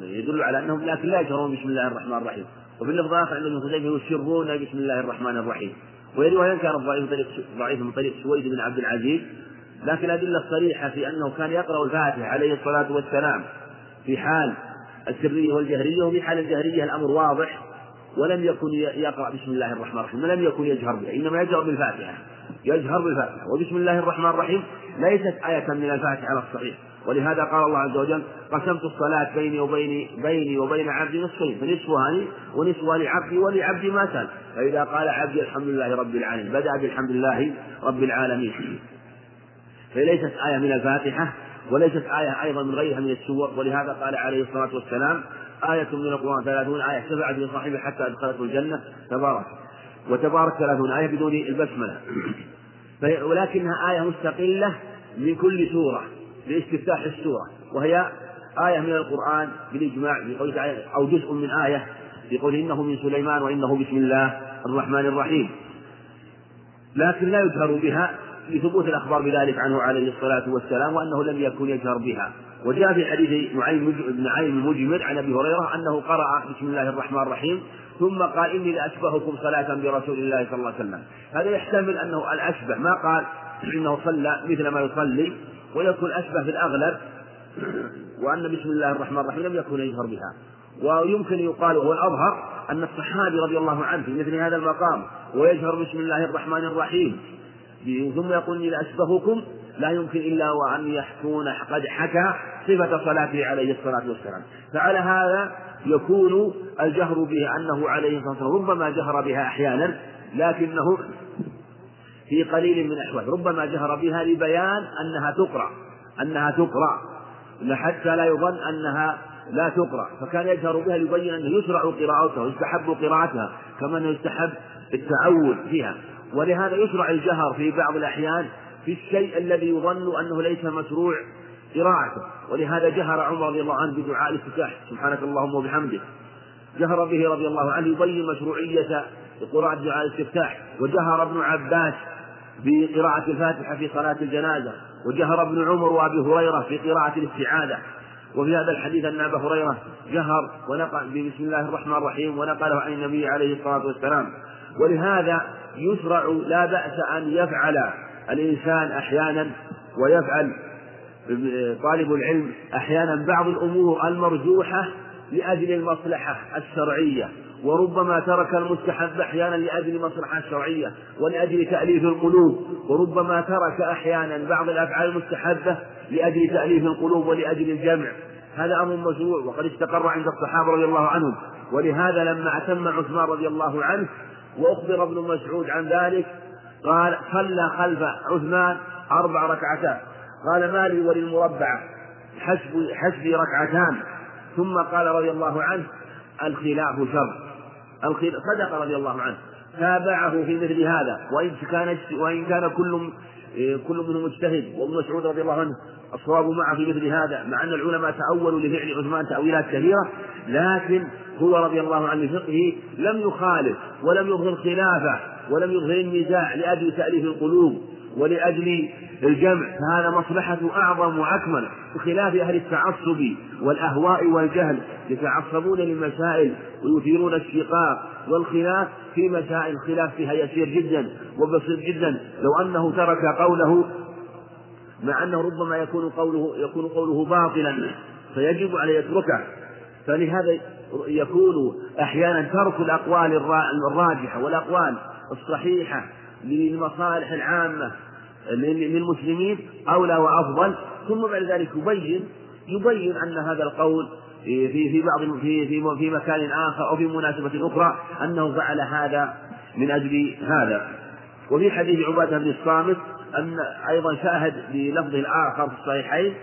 يدل على أنهم لكن لا يجهرون بسم الله الرحمن الرحيم. وفي اللفظ الآخر عند ابن يسرون بسم الله الرحمن الرحيم. وهي رواية كانت ضعيفة طريق ضعيف من طريق سويد بن عبد العزيز. لكن الأدلة الصريحة في أنه كان يقرأ الفاتحة عليه الصلاة والسلام في حال السرية والجهرية وفي حال الجهرية الأمر واضح ولم يكن يقرأ بسم الله الرحمن الرحيم ولم يكن يجهر بها إنما يجهر بالفاتحة. يجهر بالفاتحة. وبسم الله الرحمن الرحيم ليست آية من الفاتحة على الصحيح. ولهذا قال الله عز وجل قسمت الصلاة بيني وبين بيني وبين عبدي نصفين فنصفها لي ونصفها لعبدي ولعبدي ما سأل فإذا قال عبدي الحمد لله رب العالمين بدأ بالحمد لله رب العالمين. فليست آية من الفاتحة وليست آية أيضا من غيرها من السور ولهذا قال عليه الصلاة والسلام آية من القرآن ثلاثون آية شفعت لصاحبه حتى أدخلته الجنة. تبارك وتبارك ثلاثون آية بدون البسملة. ولكنها آية مستقلة من كل سورة. لاستفتاح السورة وهي آية من القرآن بالإجماع تعالى أو جزء من آية بقوله إنه من سليمان وإنه بسم الله الرحمن الرحيم. لكن لا يجهر بها لثبوت الأخبار بذلك عنه عليه الصلاة والسلام وأنه لم يكن يجهر بها. وجاء في حديث نعيم بن نعيم المجمل عن أبي هريرة أنه قرأ بسم الله الرحمن الرحيم ثم قال إني لأشبهكم صلاة برسول الله صلى الله عليه وسلم. هذا يحتمل أنه الأشبه ما قال إنه صلى مثل ما يصلي ويكون أشبه في الاغلب وأن بسم الله الرحمن الرحيم لم يكن يجهر بها. ويمكن يقال وهو الأظهر أن الصحابي رضي الله عنه في مثل هذا المقام ويجهر بسم الله الرحمن الرحيم. ثم يقول إني لأشبهكم لا يمكن إلا وأن يحكون قد حكى صفة صلاته عليه الصلاة والسلام. فعلى هذا يكون الجهر به أنه عليه الصلاة والسلام ربما جهر بها أحيانا لكنه في قليل من الأحوال. ربما جهر بها لبيان أنها تقرأ أنها تقرأ. حتى لا يظن أنها لا تقرأ. فكان يجهر بها ليبين أنه يشرع قراءتها ويستحب قراءتها كما أنه يستحب التعود فيها. ولهذا يشرع الجهر في بعض الأحيان في الشيء الذي يظن أنه ليس مشروع قراءته. ولهذا جهر عمر رضي الله عنه بدعاء الافتتاح. سبحانك اللهم وبحمدك. جهر به رضي الله عنه يبين مشروعية قراءة دعاء الاستفتاح وجهر ابن عباس بقراءة الفاتحة في صلاة الجنازة وجهر ابن عمر وأبي هريرة في قراءة الاستعاذة. وفي هذا الحديث أن أبا هريرة جهر ونقل بسم الله الرحمن الرحيم ونقله عن النبي عليه الصلاة والسلام. ولهذا يشرع لا بأس أن يفعل الإنسان أحيانا ويفعل طالب العلم أحيانا بعض الأمور المرجوحة لأجل المصلحة الشرعية. وربما ترك المستحب أحيانا لأجل المصلحة الشرعية ولأجل تأليف القلوب وربما ترك أحيانا بعض الأفعال المستحبة لأجل تأليف القلوب ولأجل الجمع. هذا أمر مشروع وقد استقر عند الصحابة رضي الله عنهم. ولهذا لما أتم عثمان رضي الله عنه وأخبر ابن مسعود عن ذلك قال صلى خلف عثمان أربع ركعتات قال ما لي وللمربعة حسب حسبي ركعتان. ثم قال رضي الله عنه الخلاف شر. صدق رضي الله عنه. تابعه في مثل هذا. وإن كان وإن كان كل كل منهم مجتهد وابن مسعود رضي الله عنه الصواب معه في مثل هذا مع أن العلماء تأولوا لفعل عثمان تأويلات كثيرة لكن هو رضي الله عنه فقهه لم يخالف ولم يظهر خلافه ولم يظهر النزاع لأجل تأليف القلوب. ولأجل الجمع فهذا مصلحة أعظم وأكمل بخلاف أهل التعصب والأهواء والجهل يتعصبون للمسائل ويثيرون الشقاق والخلاف في مسائل الخلاف فيها يسير جدا وبسيط جدا. لو أنه ترك قوله مع أنه ربما يكون قوله يكون قوله باطلا فيجب عليه يتركه. فلهذا يكون أحيانا ترك الأقوال الراجحة والأقوال الصحيحة للمصالح العامة للمسلمين أولى وأفضل ثم بعد ذلك يبين يبين أن هذا القول في في بعض في في في مكان آخر أو في مناسبة أخرى أنه فعل هذا من أجل هذا. وفي حديث عبادة بن الصامت أن أيضا شاهد بلفظه الآخر في الصحيحين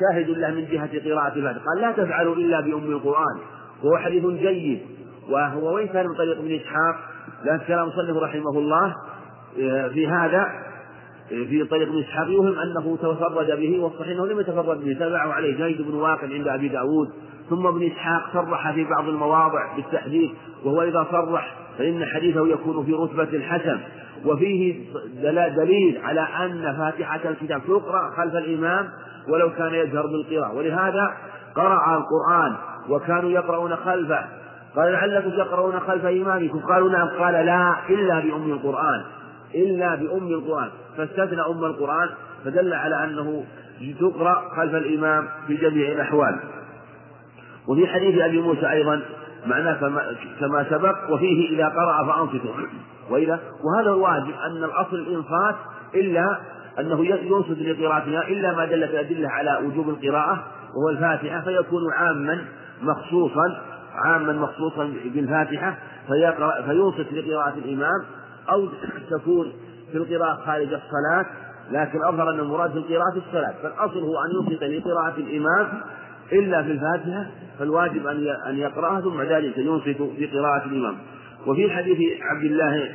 شاهد له من جهة قراءة الفاتحة قال لا تفعلوا إلا بأم القرآن وهو حديث جيد وهو وإن كان من طريق ابن إسحاق؟ لكن كلام مصنف رحمه الله آه، في هذا في طريق ابن إسحاق يوهم أنه تفرد به والصحيح أنه لم يتفرد به تبعه عليه جيد بن واقد عند أبي داود. ثم ابن إسحاق صرح في بعض المواضع بالتحديث وهو إذا صرح فإن حديثه يكون في رتبة الحسن. وفيه دليل على أن فاتحة الكتاب تقرأ خلف الإمام ولو كان يجهر بالقراءة. ولهذا قرأ القرآن وكانوا يقرؤون خلفه. قال لعلكم تقرؤون خلف إمامكم قالوا نعم. قال لا إلا بأم القرآن. إلا بأم القرآن فاستثنى أم القرآن فدل على أنه تقرأ خلف الإمام في جميع الأحوال. وفي حديث أبي موسى أيضا معناه كما سبق وفيه إذا قرأ فأنصتوا. وإذا وهذا الواجب أن الأصل الإنصات إلا أنه ينصت لقراءتها إلا ما دلت الأدلة على وجوب القراءة وهو الفاتحة فيكون عاما مخصوصا عاما مخصوصا بالفاتحة فيقرأ فينصت لقراءة الإمام أو تكون في القراءة خارج الصلاة لكن أظهر أن المراد في القراءة في الصلاة. فالأصل هو أن ينصت لقراءة الإمام إلا في الفاتحة فالواجب أن أن يقرأها ثم ذلك ينصت في قراءة الإمام. وفي حديث عبد الله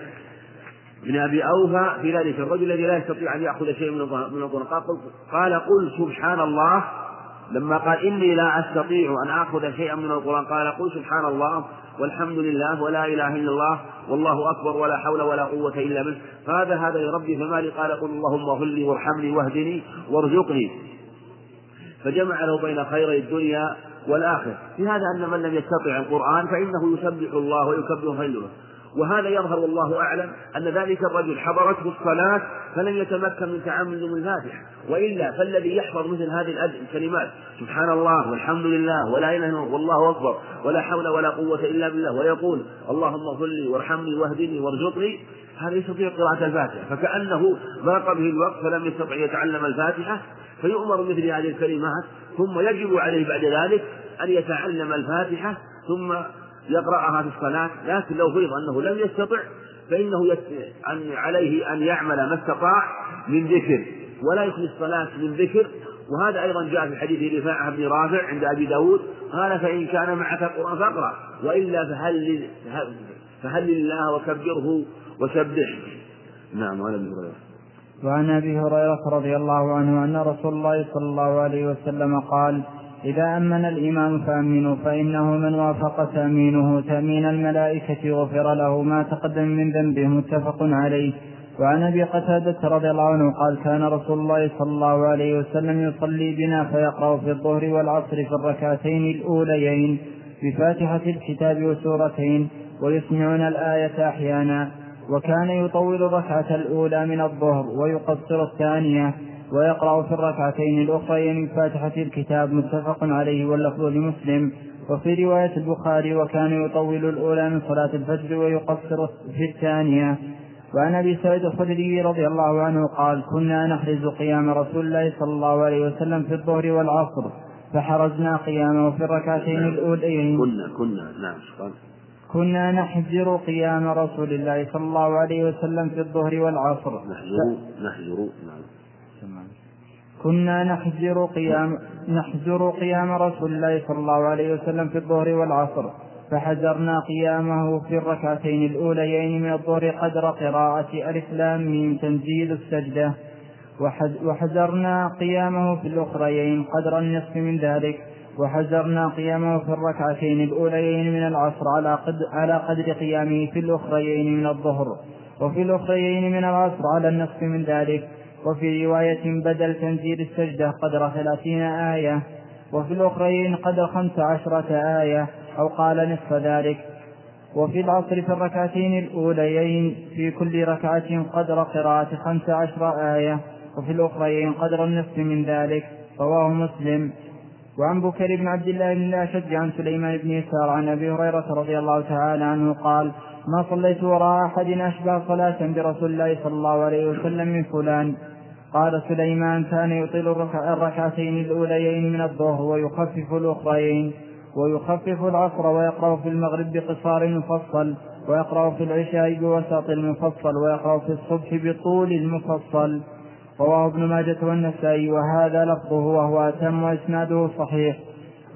بن أبي أوفى في ذلك الرجل الذي لا يستطيع أن يأخذ شيء من القرآن قال قل سبحان الله. لما قال إني لا أستطيع أن آخذ شيئا من القرآن قال قل سبحان الله. والحمد لله ولا إله إلا الله والله أكبر ولا حول ولا قوة إلا بالله. فهذا هذا يا ربي فما لي قال قل اللهم اغفر لي وارحمني واهدني وارزقني. فجمع له بين خيري الدنيا والآخرة. في هذا أن من لم يستطع القرآن فإنه يسبح الله ويكبر خيره. وهذا يظهر والله أعلم أن ذلك الرجل حضرته الصلاة فلم يتمكن من تعامل الفاتحة وإلا فالذي يحفظ مثل هذه الكلمات سبحان الله والحمد لله ولا إله إلا الله والله أكبر ولا حول ولا قوة إلا بالله ويقول اللهم اغفر لي وارحمني واهدني وارزقني هذا يستطيع قراءة الفاتحة فكأنه ضاق به الوقت فلم يستطع يتعلم الفاتحة فيؤمر مثل هذه الكلمات ثم يجب عليه بعد ذلك أن يتعلم الفاتحة ثم يقرأها في الصلاة لكن لو فرض أنه لم يستطع فإنه يت... أن عليه أن يعمل ما استطاع من ذكر ولا يخلي الصلاة من ذكر. وهذا أيضا جاء في حديث رفاعة بن رافع عند أبي داود قال فإن كان معك القرآن فاقرأ وإلا فهل فهل لله وكبره وسبحه. نعم وعن أبي هريرة. وعن أبي هريرة رضي الله عنه أن رسول الله صلى الله عليه وسلم قال إذا أمن الإمام فأمنوا فإنه من وافق تأمينه تأمين الملائكة غفر له ما تقدم من ذنبه متفق عليه. وعن أبي قتادة رضي الله عنه قال كان رسول الله صلى الله عليه وسلم يصلي بنا فيقرأ في الظهر والعصر في الركعتين الأوليين بفاتحة الكتاب وسورتين ويسمعون الآية أحيانا. وكان يطول الركعة الأولى من الظهر ويقصر الثانية. ويقرأ في الركعتين الأخرين بفاتحة الكتاب متفق عليه واللفظ لمسلم. وفي رواية البخاري وكان يطول الأولى من صلاة الفجر ويقصر في الثانية. وعن أبي سعيد الخدري رضي الله عنه قال كنا نحرز قيام رسول الله صلى الله عليه وسلم في الظهر والعصر فحرزنا قيامه في الركعتين الأوليين. كنا كنا نعم كنا نحجر قيام رسول الله صلى الله عليه وسلم في الظهر والعصر. نحجر نحجر نعم. كنا نحجر قيام نحجر قيام رسول الله صلى الله عليه وسلم في الظهر والعصر فحجرنا قيامه في الركعتين الأوليين من الظهر قدر قراءة ألف لام ميم تنزيل السجدة. وحجرنا قيامه في الأخريين قدر النصف من ذلك وحجرنا قيامه في الركعتين الأوليين من العصر على قدر, على قدر قيامه في الأخريين من الظهر وفي الأخريين من العصر على النصف من ذلك. وفي رواية بدل تنزيل السجدة قدر ثلاثين آية وفي الأخرين قدر خمس عشرة آية أو قال نصف ذلك. وفي العصر في الركعتين الأوليين في كل ركعة قدر قراءة خمس عشر آية وفي الأخرين قدر النصف من ذلك رواه مسلم. وعن بكر بن عبد الله بن الأشج عن سليمان بن يسار عن أبي هريرة رضي الله تعالى عنه قال ما صليت وراء أحد أشبه صلاة برسول الله صلى الله عليه وسلم من فلان. قال سليمان كان يطيل الركعتين الأوليين من الظهر ويخفف الأخريين ويخفف العصر ويقرأ في المغرب بقصار مفصل ويقرأ في العشاء بوسط المفصل ويقرأ في الصبح بطول المفصل. رواه ابن ماجة والنسائي وهذا لفظه وهو أتم وإسناده صحيح.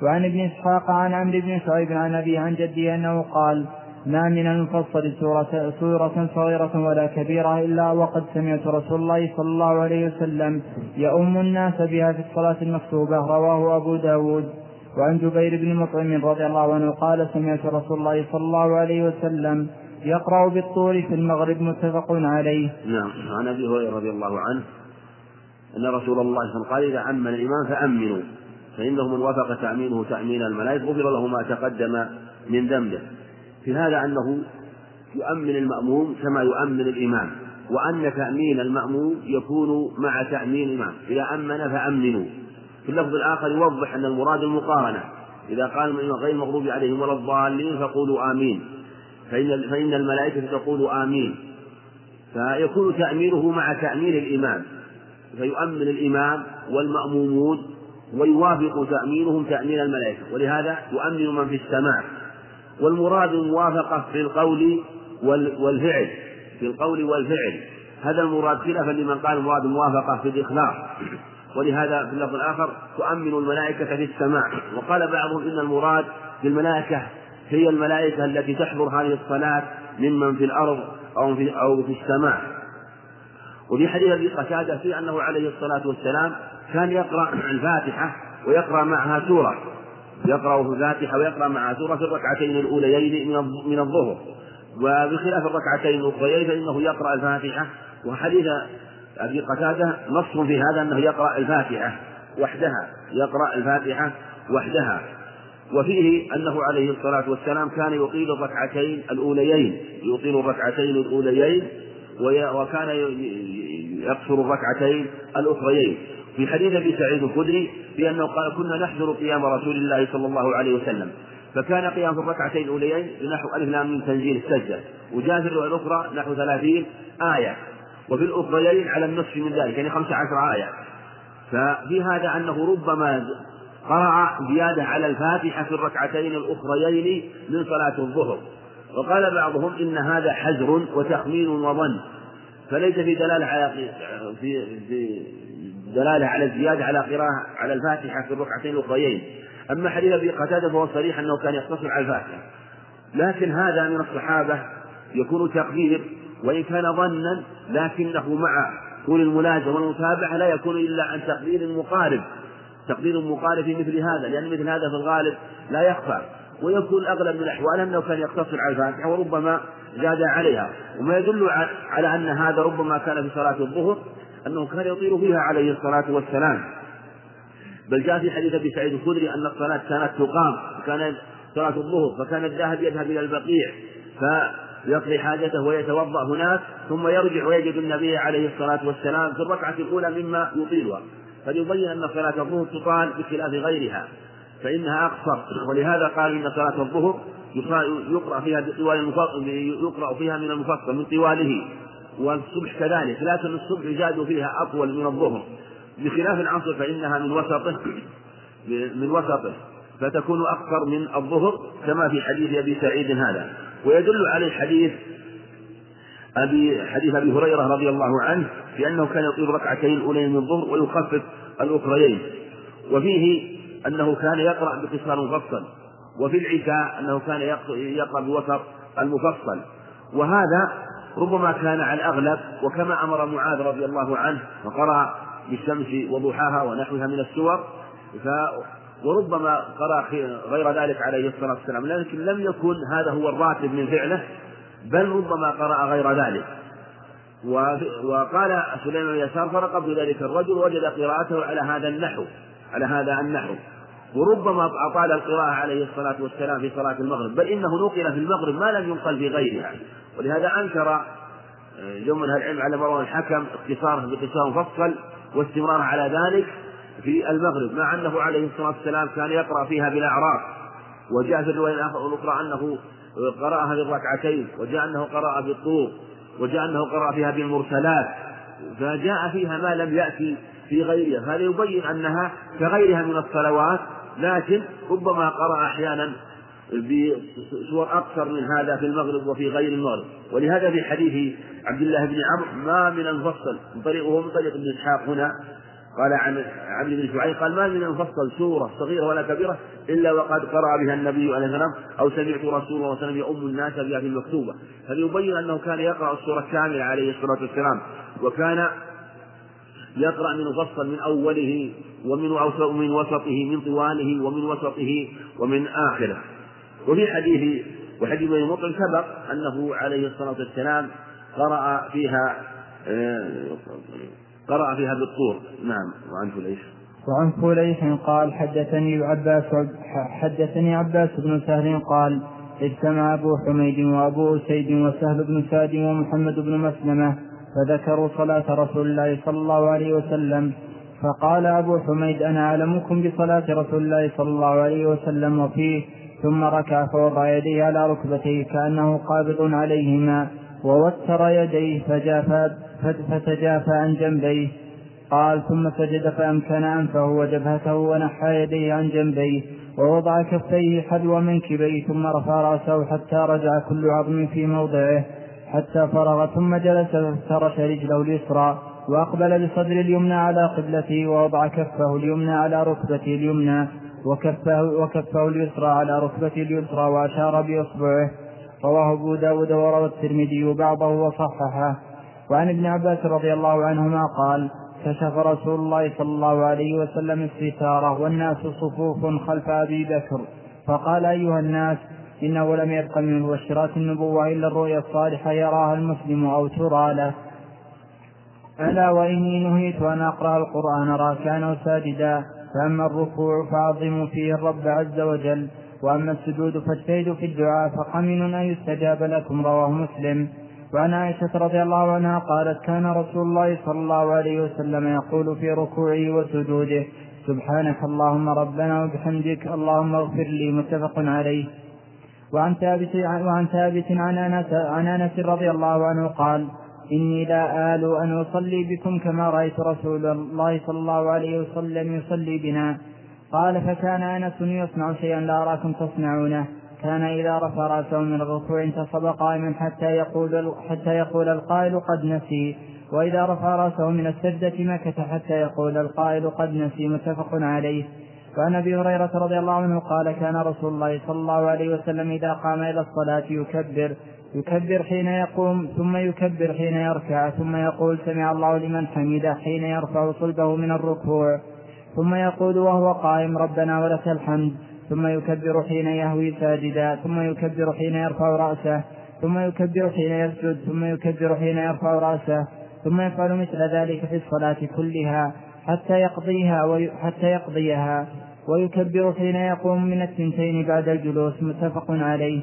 وعن ابن إسحاق عن عمرو بن شعيب عن أبي عن جدي أنه قال ما من المفصل سورة, سورة صغيرة ولا كبيرة إلا وقد سمعت رسول الله صلى الله عليه وسلم يؤم الناس بها في الصلاة المكتوبة رواه أبو داود وعن جبير بن مطعم رضي الله عنه قال سمعت رسول الله صلى الله عليه وسلم يقرأ بالطور في المغرب متفق عليه. نعم عن أبي هريرة رضي الله عنه أن رسول الله صلى الله عليه وسلم قال إذا امن الامام فأمنوا فإنه من وافق تأمينه تأمين الملائكة غفر له ما تقدم من ذنبه. في هذا أنه يؤمن المأموم كما يؤمن الإمام وأن تأمين المأموم يكون مع تأمين الإمام. إذا أمن فأمنوا. في اللفظ الآخر يوضح أن المراد المقارنة. إذا قال غير المغضوب عليهم ولا الضالين فقولوا آمين. فإن فإن الملائكة تقول آمين. فيكون تأمينه مع تأمين الإمام. فيؤمن الإمام والمأمومون ويوافق تأمينهم تأمين الملائكة. ولهذا يؤمن من في السماء. والمراد الموافقة في القول والفعل في القول والفعل. هذا المراد خلافا لمن قال المراد الموافقة في الإخلاص. ولهذا في اللفظ الآخر تؤمن الملائكة في السماء. وقال بعضهم إن المراد بالملائكة هي الملائكة التي تحضر هذه الصلاة ممن في الأرض أو في أو في السماء. وفي حديث أبي قتادة في أنه عليه الصلاة والسلام كان يقرأ الفاتحة ويقرأ معها سورة. يقرأ في الفاتحة ويقرأ معها سورة في الركعتين الأوليين من الظهر. وبخلاف الركعتين الأخريين فإنه يقرأ الفاتحة. وحديث أبي قتادة نص في هذا أنه يقرأ الفاتحة وحدها يقرأ الفاتحة وحدها. وفيه أنه عليه الصلاة والسلام كان يطيل الركعتين الأوليين يطيل الركعتين الأوليين وكان يقصر الركعتين الأخريين. في حديث أبي سعيد الخدري بأنه قال كنا نحضر قيام رسول الله صلى الله عليه وسلم. فكان قيام في الركعتين الأوليين بنحو ألف لام من تنزيل السجدة. وجاء في الروايه الأخرى نحو ثلاثين آية. وفي الأخريين على النصف من ذلك يعني خمس عشر آية. ففي هذا أنه ربما قرأ زيادة على الفاتحة في الركعتين الأخريين من صلاة الظهر. وقال بعضهم إن هذا حجر وتخمين وظن. فليس في دلالة على في في دلالة على الزيادة على قراءة على الفاتحة في الركعتين الأخريين. أما حديث أبي قتادة فهو صريح أنه كان يقتصر على الفاتحة. لكن هذا من الصحابة يكون تقدير وإن كان ظنا لكنه مع طول الملازمة والمتابعة لا يكون إلا عن تقدير مقارب. تقدير مقارب في مثل هذا لأن مثل هذا في الغالب لا يخفى. ويكون أغلب من الأحوال أنه كان يقتصر على الفاتحة وربما زاد عليها. وما يدل على أن هذا ربما كان في صلاة الظهر أنه كان يطيل فيها عليه الصلاة والسلام. بل جاء في حديث أبي سعيد الخدري أن الصلاة كانت تقام كان صلاة الظهر فكان الذاهب يذهب إلى البقيع فيقضي حاجته ويتوضأ هناك ثم يرجع ويجد النبي عليه الصلاة والسلام في الركعة الأولى مما يطيلها. فليبين أن صلاة الظهر تقال بخلاف غيرها فإنها أقصر. ولهذا قال إن صلاة الظهر يقرأ فيها بطوال يقرأ فيها من المفصل من طواله. والصبح كذلك. لكن الصبح يزاد فيها أطول من الظهر. بخلاف العصر فإنها من وسطه من وسطه فتكون أكثر من الظهر كما في حديث أبي سعيد هذا. ويدل عليه حديث أبي حديث أبي هريرة رضي الله عنه بأنه كان يطيل ركعتين الأولين من الظهر ويخفف الأخريين. وفيه أنه كان يقرأ بقصار مفصل. وفي العشاء أنه كان يقرأ بوسط المفصل. وهذا ربما كان على الأغلب وكما أمر معاذ رضي الله عنه وقرأ بالشمس وضحاها ونحوها من السور ف وربما قرأ غير ذلك عليه الصلاة والسلام لكن لم يكن هذا هو الراتب من فعله بل ربما قرأ غير ذلك. وقال سليمان بن يسار فرقبت ذلك الرجل وجد قراءته على هذا النحو على هذا النحو. وربما أطال القراءة عليه الصلاة والسلام في صلاة المغرب بل إنه نقل في المغرب ما لم ينقل في غيرها. ولهذا أنكر يوم من العلم على مروان الحكم اختصاره بقصار مفصل واستمرار على ذلك في المغرب مع أنه عليه الصلاة والسلام كان يقرأ فيها بالأعراف وجاء في الرواية الأخرى أنه قرأها بالركعتين وجاء أنه قرأ بالطور وجاء أنه قرأ فيها بالمرسلات فجاء فيها ما لم يأتي في غيرها. هذا يبين أنها كغيرها من الصلوات لكن ربما قرأ أحيانا بصور أكثر من هذا في المغرب وفي غير المغرب. ولهذا في حديث عبد الله بن عمرو ما من المفصل من طريقه من طريق ابن إسحاق هنا. قال عن عبد بن شعيب قال ما من المفصل سورة صغيرة ولا كبيرة إلا وقد قرأ بها النبي عليه السلام أو سمعت رسول الله صلى الله عليه وسلم يؤم الناس بها في المكتوبة. فليبين أنه كان يقرأ السورة كاملة عليه الصلاة والسلام. وكان يقرأ من مفصل من أوله ومن ومن وسطه من طواله ومن وسطه ومن آخره. وفي حديث وحديث بن مطعم سبق أنه عليه الصلاة والسلام قرأ فيها آه، قرأ فيها بالطور. نعم. وعن فليح. وعن فليح قال حدثني عباس حدثني عباس بن سهل قال اجتمع أبو حميد وأبو أسيد وسهل بن سعد ومحمد بن مسلمة فذكروا صلاة رسول الله صلى الله عليه وسلم. فقال أبو حميد أنا أعلمكم بصلاة رسول الله صلى الله عليه وسلم وفيه. ثم ركع فوضع يديه على ركبتيه كأنه قابض عليهما ووتر يديه فجافى فتجافى عن جنبيه. قال ثم سجد فأمكن أنفه وجبهته ونحى يديه عن جنبيه ووضع كفيه حذو منكبيه ثم رفع رأسه حتى رجع كل عظم في موضعه. حتى فرغ ثم جلس فافترش رجله اليسرى وأقبل بصدر اليمنى على قبلته ووضع كفه اليمنى على ركبته اليمنى وكفه, وكفه اليسرى على ركبته اليسرى وأشار بإصبعه. رواه أبو داود وروى الترمذي بعضه وصححه. وعن ابن عباس رضي الله عنهما قال كشف رسول الله صلى الله عليه وسلم الستارة والناس صفوف خلف أبي بكر فقال أيها الناس إنه لم يبق من مبشرات النبوة إلا الرؤيا الصالحة يراها المسلم أو ترى له ألا وإني نهيت أن أقرأ القرآن راكعا ساجدا. فأما الركوع فعظموا فيه الرب عز وجل. وأما السجود فاجتهدوا في الدعاء فقمن أن يستجاب لكم رواه مسلم. وعن عائشة رضي الله عنها قالت كان رسول الله صلى الله عليه وسلم يقول في ركوعه وسجوده سبحانك اللهم ربنا وبحمدك اللهم اغفر لي متفق عليه. وعن ثابت وعن ثابت عن انس عن أنس رضي الله عنه قال إني لا آل أن أصلي بكم كما رأيت رسول الله صلى الله عليه وسلم يصلي بنا. قال فكان أنس يصنع شيئا لا أراكم تصنعونه. كان إذا رفع رأسه من الركوع انتصب قائما حتى يقول حتى يقول القائل قد نسي. وإذا رفع رأسه من السجدة مكث حتى يقول القائل قد نسي. متفق عليه. وعن أبي هريرة رضي الله عنه قال كان رسول الله صلى الله عليه وسلم إذا قام إلى الصلاة يكبر يكبر حين يقوم ثم يكبر حين يركع ثم يقول سمع الله لمن حمده حين يرفع صلبه من الركوع ثم يقول وهو قائم ربنا ولك الحمد ثم يكبر حين يهوي ساجدا ثم يكبر حين يرفع رأسه ثم يكبر حين يسجد ثم يكبر حين يرفع رأسه ثم يفعل مثل ذلك في الصلاة كلها حتى يقضيها. حتى يقضيها ويكبر حين يقوم من الثنتين بعد الجلوس متفق عليه.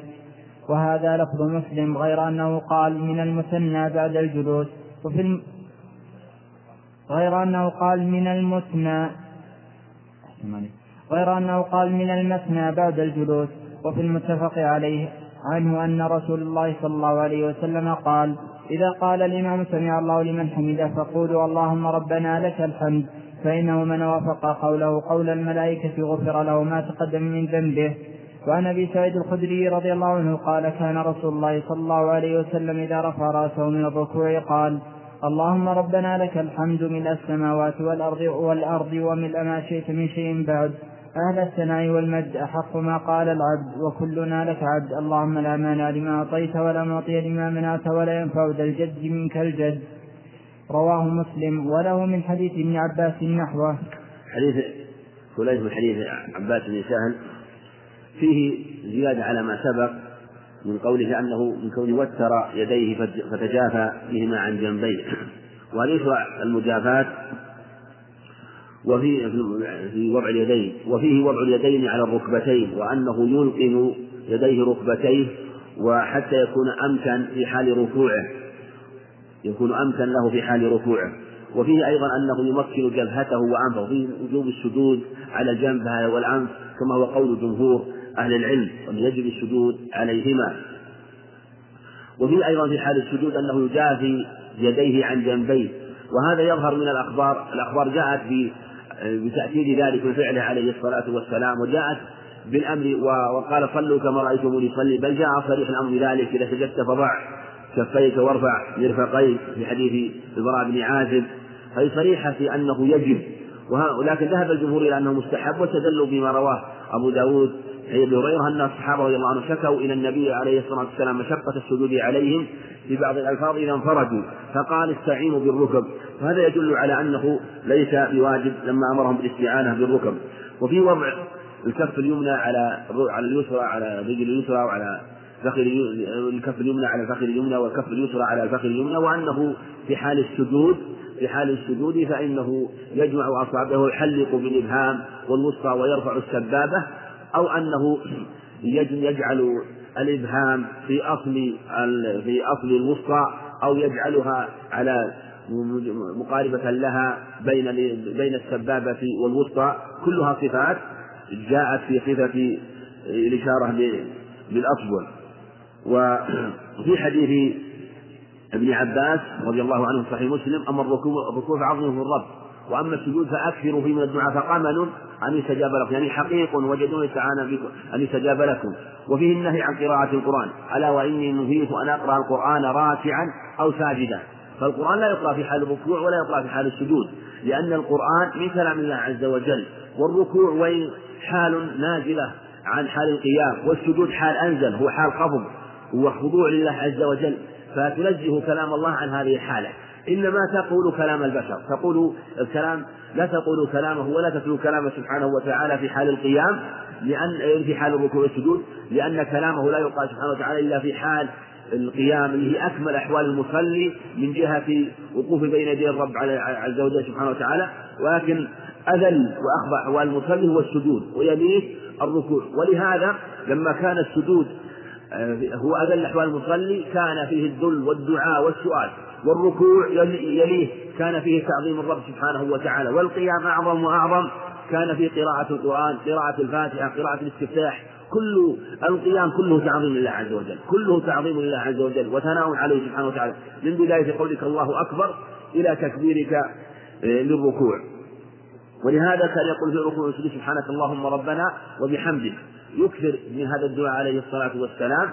وهذا لفظ مسلم غير أنه قال من المثنى بعد الجلوس. وفي الم... غير أنه قال من المثنى غير أنه قال من المثنى بعد الجلوس. وفي المتفق عليه عنه أن رسول الله صلى الله عليه وسلم قال إذا قال الإمام سمع الله لمن حمده فقولوا اللهم ربنا لك الحمد. فإنه من وافق قوله قول الملائكة غفر له ما تقدم من ذنبه. وعن أبي سعيد الخدري رضي الله عنه قال كان رسول الله صلى الله عليه وسلم إذا رفع رأسه من الركوع قال اللهم ربنا لك الحمد من السماوات والأرض والأرض وملء ما شئت من شيء بعد. أهل الثناء والمجد أحق ما قال العبد وكلنا لك عبد. اللهم لا مانع لما أعطيت ولا معطي لما منعت ولا ينفع ذا الجد منك الجد. رواه مسلم وله من حديث ابن عباس نحوه. حديث فليس من حديث عباس بن سهل. فيه زيادة على ما سبق من قوله أنه من كونه وتر يديه فتجافى بهما عن جنبيه. يشرع المجافاة وفي في وضع اليدين. وفيه وضع اليدين على الركبتين وأنه يلقم يديه ركبتيه وحتى يكون أمكن في حال ركوعه. يكون أمكن له في حال ركوعه. وفيه أيضا أنه يمكن جبهته وأنفه فيه وجوب السجود على الجنب والأنف كما هو قول جمهور أهل العلم أن يجب السجود عليهما. وفيه أيضا في حال السجود أنه يجافي يديه عن جنبيه. وهذا يظهر من الأخبار الأخبار جاءت بتأكيد ذلك وفعله عليه الصلاة والسلام وجاءت بالأمر وقال صلوا كما رأيتموني صلي بل جاء صريح الأمر بذلك إذا سجدت فضع. كفيك وارفع مرفقيك في حديث البراء بن عازب. هذه صريحة في أنه يجب. ولكن ذهب الجمهور إلى أنه مستحب واستدلوا بما رواه أبو داود أي أبي هريرة أن الصحابة رضي الله عنهم شكوا إلى النبي عليه الصلاة والسلام مشقة السجود عليهم في بعض الألفاظ إذا انفردوا. فقال استعينوا بالركب. وهذا يدل على أنه ليس بواجب لما أمرهم بالاستعانة بالركب. وفي وضع الكف اليمنى على على اليسرى على الرجل اليسرى وعلى فخذ الكف اليمنى على الفخذ اليمنى والكف اليسرى على الفخذ اليمنى وأنه في حال السجود في حال السجود فإنه يجمع أصابعه ويحلق بالإبهام والوسطى ويرفع السبابة أو أنه يجعل الإبهام في أصل في أصل الوسطى أو يجعلها على مقاربة لها بين بين السبابة والوسطى. كلها صفات جاءت في صفة الإشارة بالأصبع وفي حديث ابن عباس رضي الله عنه في صحيح مسلم أما الركوع الركوع فعظمه الرب وأما السجود فأكثروا فيه من الدعاء فقمل أن يستجاب لكم يعني حقيق وجدون تعالى أن يستجاب لكم. وفيه النهي عن قراءة القرآن ألا وإني نهيت أن أقرأ القرآن راكعا أو ساجدا. فالقرآن لا يقرأ في حال الركوع ولا يقرأ في حال السجود لأن القرآن من كلام الله عز وجل والركوع وين؟ حال نازلة عن حال القيام والسجود حال أنزل هو حال خفض وخضوع لله عز وجل فتنزه كلام الله عن هذه الحالة. إنما تقول كلام البشر تقول الكلام لا تقول كلامه ولا تتلو كلامه سبحانه وتعالى في حال القيام لأن في حال الركوع والسجود لأن كلامه لا يقال سبحانه وتعالى إلا في حال القيام. اللي هي أكمل أحوال المصلي من جهة وقوفه بين يدي الرب عز وجل سبحانه وتعالى. ولكن أذل وأخضع أحوال المصلي هو السجود ويليه الركوع. ولهذا لما كان السجود هو أذل أحوال المصلي كان فيه الذل والدعاء والسؤال والركوع يليه. كان فيه تعظيم الرب سبحانه وتعالى. والقيام أعظم وأعظم كان فيه قراءة القرآن قراءة الفاتحة قراءة الاستفتاح. كل القيام كله تعظيم لله عز وجل. كله تعظيم لله عز وجل. وثناء عليه سبحانه وتعالى. من بداية قولك الله أكبر إلى تكبيرك آه، للركوع. ولهذا كان يقول في الركوع سبحانك اللهم ربنا وبحمدك. يكثر من هذا الدعاء عليه الصلاة والسلام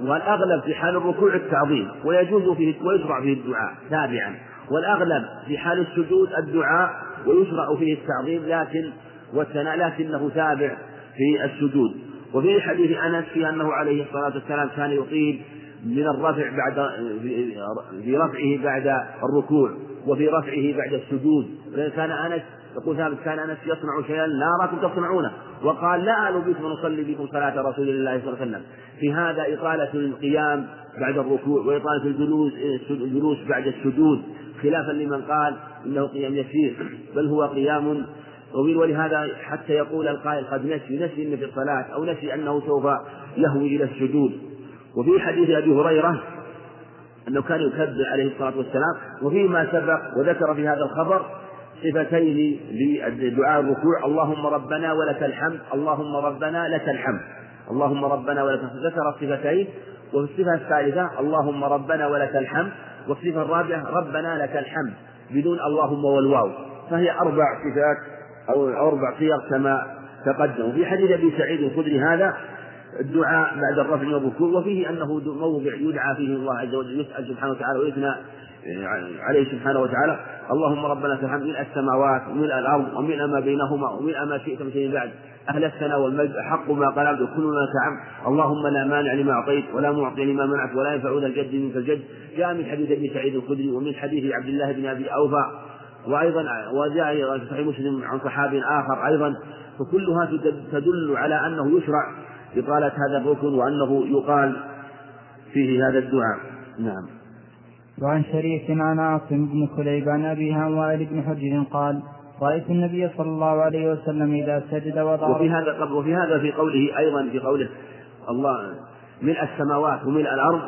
والأغلب في حال الركوع التعظيم ويجوز فيه ويشرع فيه الدعاء تابعا. والأغلب في حال السجود الدعاء ويشرع فيه التعظيم لكن والثناء لكنه تابع في السجود. وفي حديث أنس في أنه عليه الصلاة والسلام كان يطيل من الرفع بعد في رفعه بعد الركوع وفي رفعه بعد السجود. كان أنس يقول ثابت كان أنس يصنع شيئا لا اراكم تصنعونه. وقال لا آل بكم ونصلي بكم صلاة رسول الله صلى الله عليه وسلم. في هذا إطالة القيام بعد الركوع وإطالة الجلوس الجلوس بعد السجود. خلافا لمن قال إنه قيام يسير بل هو قيام طويل. ولهذا حتى يقول القائل قد نسي نسي إن في الصلاة أو نسي أنه سوف يهوي إلى السجود. وفي حديث أبي هريرة أنه كان يكبر عليه الصلاة والسلام وفيما سبق وذكر في هذا الخبر صفتين لدعاء الركوع. اللهم ربنا ولك الحمد. اللهم ربنا لك الحمد. اللهم ربنا ولك الحمد. ذكر الصفتين. وفي الصفة الثالثة اللهم ربنا ولك الحمد. والصفة الرابعة ربنا لك الحمد بدون اللهم والواو. فهي أربع صفات أو أربع صيغ كما تقدم. في حديث أبي سعيد الخدري هذا الدعاء بعد الرفع والركوع وفيه أنه موضع يدعى فيه الله عز وجل يسأل سبحانه وتعالى ويثنى عليه سبحانه وتعالى اللهم ربنا لك الحمد ملء السماوات وملء الأرض وملء ما بينهما وملء ما شئت من شيء بعد أهل الثناء والمجد أحق ما قلبت وكلنا لك عم اللهم لا مانع لما أعطيت ولا معطي لما منعت ولا ينفع ذا الجد منك الجد. جاء من حديث أبي سعيد الخدري ومن حديث عبد الله بن أبي أوفى. وأيضا وجاء في صحيح مسلم عن صحابي آخر أيضا. فكلها تدل على أنه يشرع. إطالة هذا الركن وأنه يقال فيه هذا الدعاء. نعم. وعن شريك عن عاصم بن كليب عن أبي وائل بن حجر قال رأيت النبي صلى الله عليه وسلم إذا سجد وضع وفي هذا وفي هذا في قوله أيضا في قوله الله ملء السماوات وملء الأرض.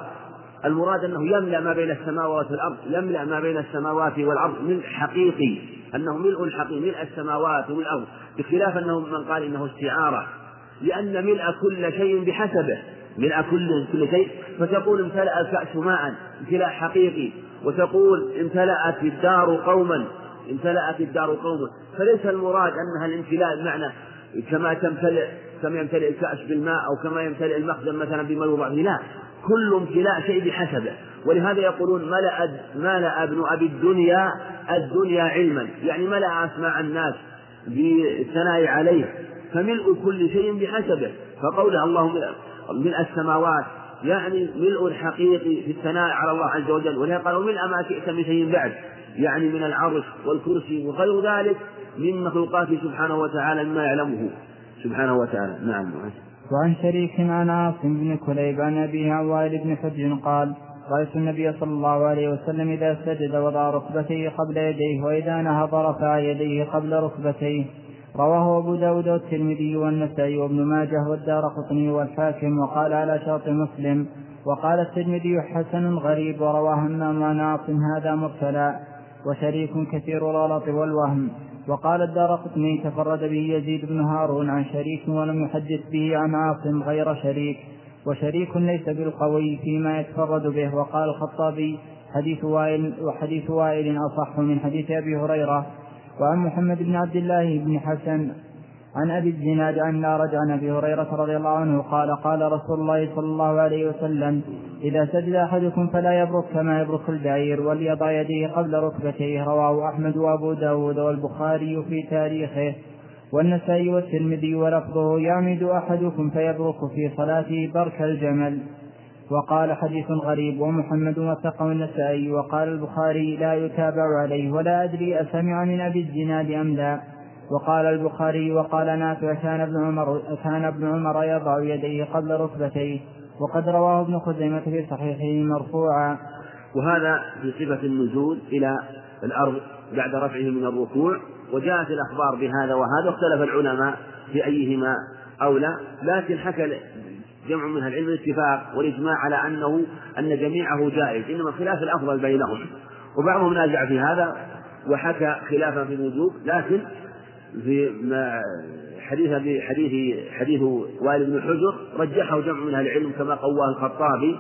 المراد أنه يملأ ما بين السماوات والأرض يملأ ما بين السماوات والأرض ملء حقيقي أنه ملء حقيقي ملء السماوات وملء الأرض بخلاف أنه من قال إنه استعارة لأن ملء كل شيء بحسبه. ملء كل كل شيء فتقول امتلأ الكأس ماء امتلاء حقيقي وتقول امتلأت الدار قوما امتلأت الدار قوما. فليس المراد أنها الامتلاء بمعنى كما تمتلئ كما يمتلئ الكأس بالماء أو كما يمتلئ المخزن مثلا بما يوضع فيه لا كل امتلاء شيء بحسبه. ولهذا يقولون ملأ ملأ ابن أبي الدنيا الدنيا علما. يعني ملأ أسماع الناس بالثناء عليه. فملء كل شيء بحسبه. فقوله اللهم ملء السماوات يعني ملء الحقيقي في الثناء على الله عز وجل. ولهذا قال وملء ما شئت من شيء بعد يعني من العرش والكرسي وغير ذلك من مخلوقاته سبحانه وتعالى مما يعلمه. سبحانه وتعالى. نعم. وعن شريك عن عاصم بن كليب عن أبيه عن وائل بن حجر قال رأيت النبي صلى الله عليه وسلم إذا سجد وضع ركبتيه قبل يديه وإذا نهض رفع يديه قبل ركبتيه. رواه أبو داود والترمذي والنسائي وابن ماجه والدار قطني والحاكم وقال على شرط مسلم وقال الترمذي حسن غريب ورواه همام عن عاصم هذا مرسلا وشريك كثير الغلط والوهم وقال الدار قطني تفرد به يزيد بن هارون عن شريك ولم يحدث به عن عاصم غير شريك وشريك ليس بالقوي فيما يتفرد به وقال الخطابي حديث وائل وحديث وائل أصح من حديث أبي هريرة وعن محمد بن عبد الله بن حسن عن أبي الزناد عن نارج عن أبي هريرة رضي الله عنه قال قال رسول الله صلى الله عليه وسلم إذا سجد أحدكم فلا يبرك كما يبرك البعير وليضع يديه قبل ركبتيه. رواه أحمد وأبو داود والبخاري في تاريخه والنسائي والترمذي ولفظه يعمد أحدكم فيبرك في صلاته برك الجمل. وقال حديث غريب ومحمد وثقة النسائي وقال البخاري لا يتابع عليه ولا أدري أسمع من أبي الزناد أم لا. وقال البخاري وقال نافع كان ابن عمر كان ابن عمر يضع يديه قبل ركبتيه وقد رواه ابن خزيمة في صحيحه مرفوعا. وهذا في صفة النزول إلى الأرض بعد رفعه من الركوع وجاءت الأخبار بهذا وهذا اختلف العلماء في أيهما أولى لكن حكى جمع من العلم الاتفاق والإجماع على أنه أن جميعه جائز إنما خلاف الأفضل بينهم. وبعضهم نازع في هذا وحكى خلافا في الوجوب لكن في حديث حديث حديث وائل بن حجر رجحه جمع من أهل العلم كما قواه الخطابي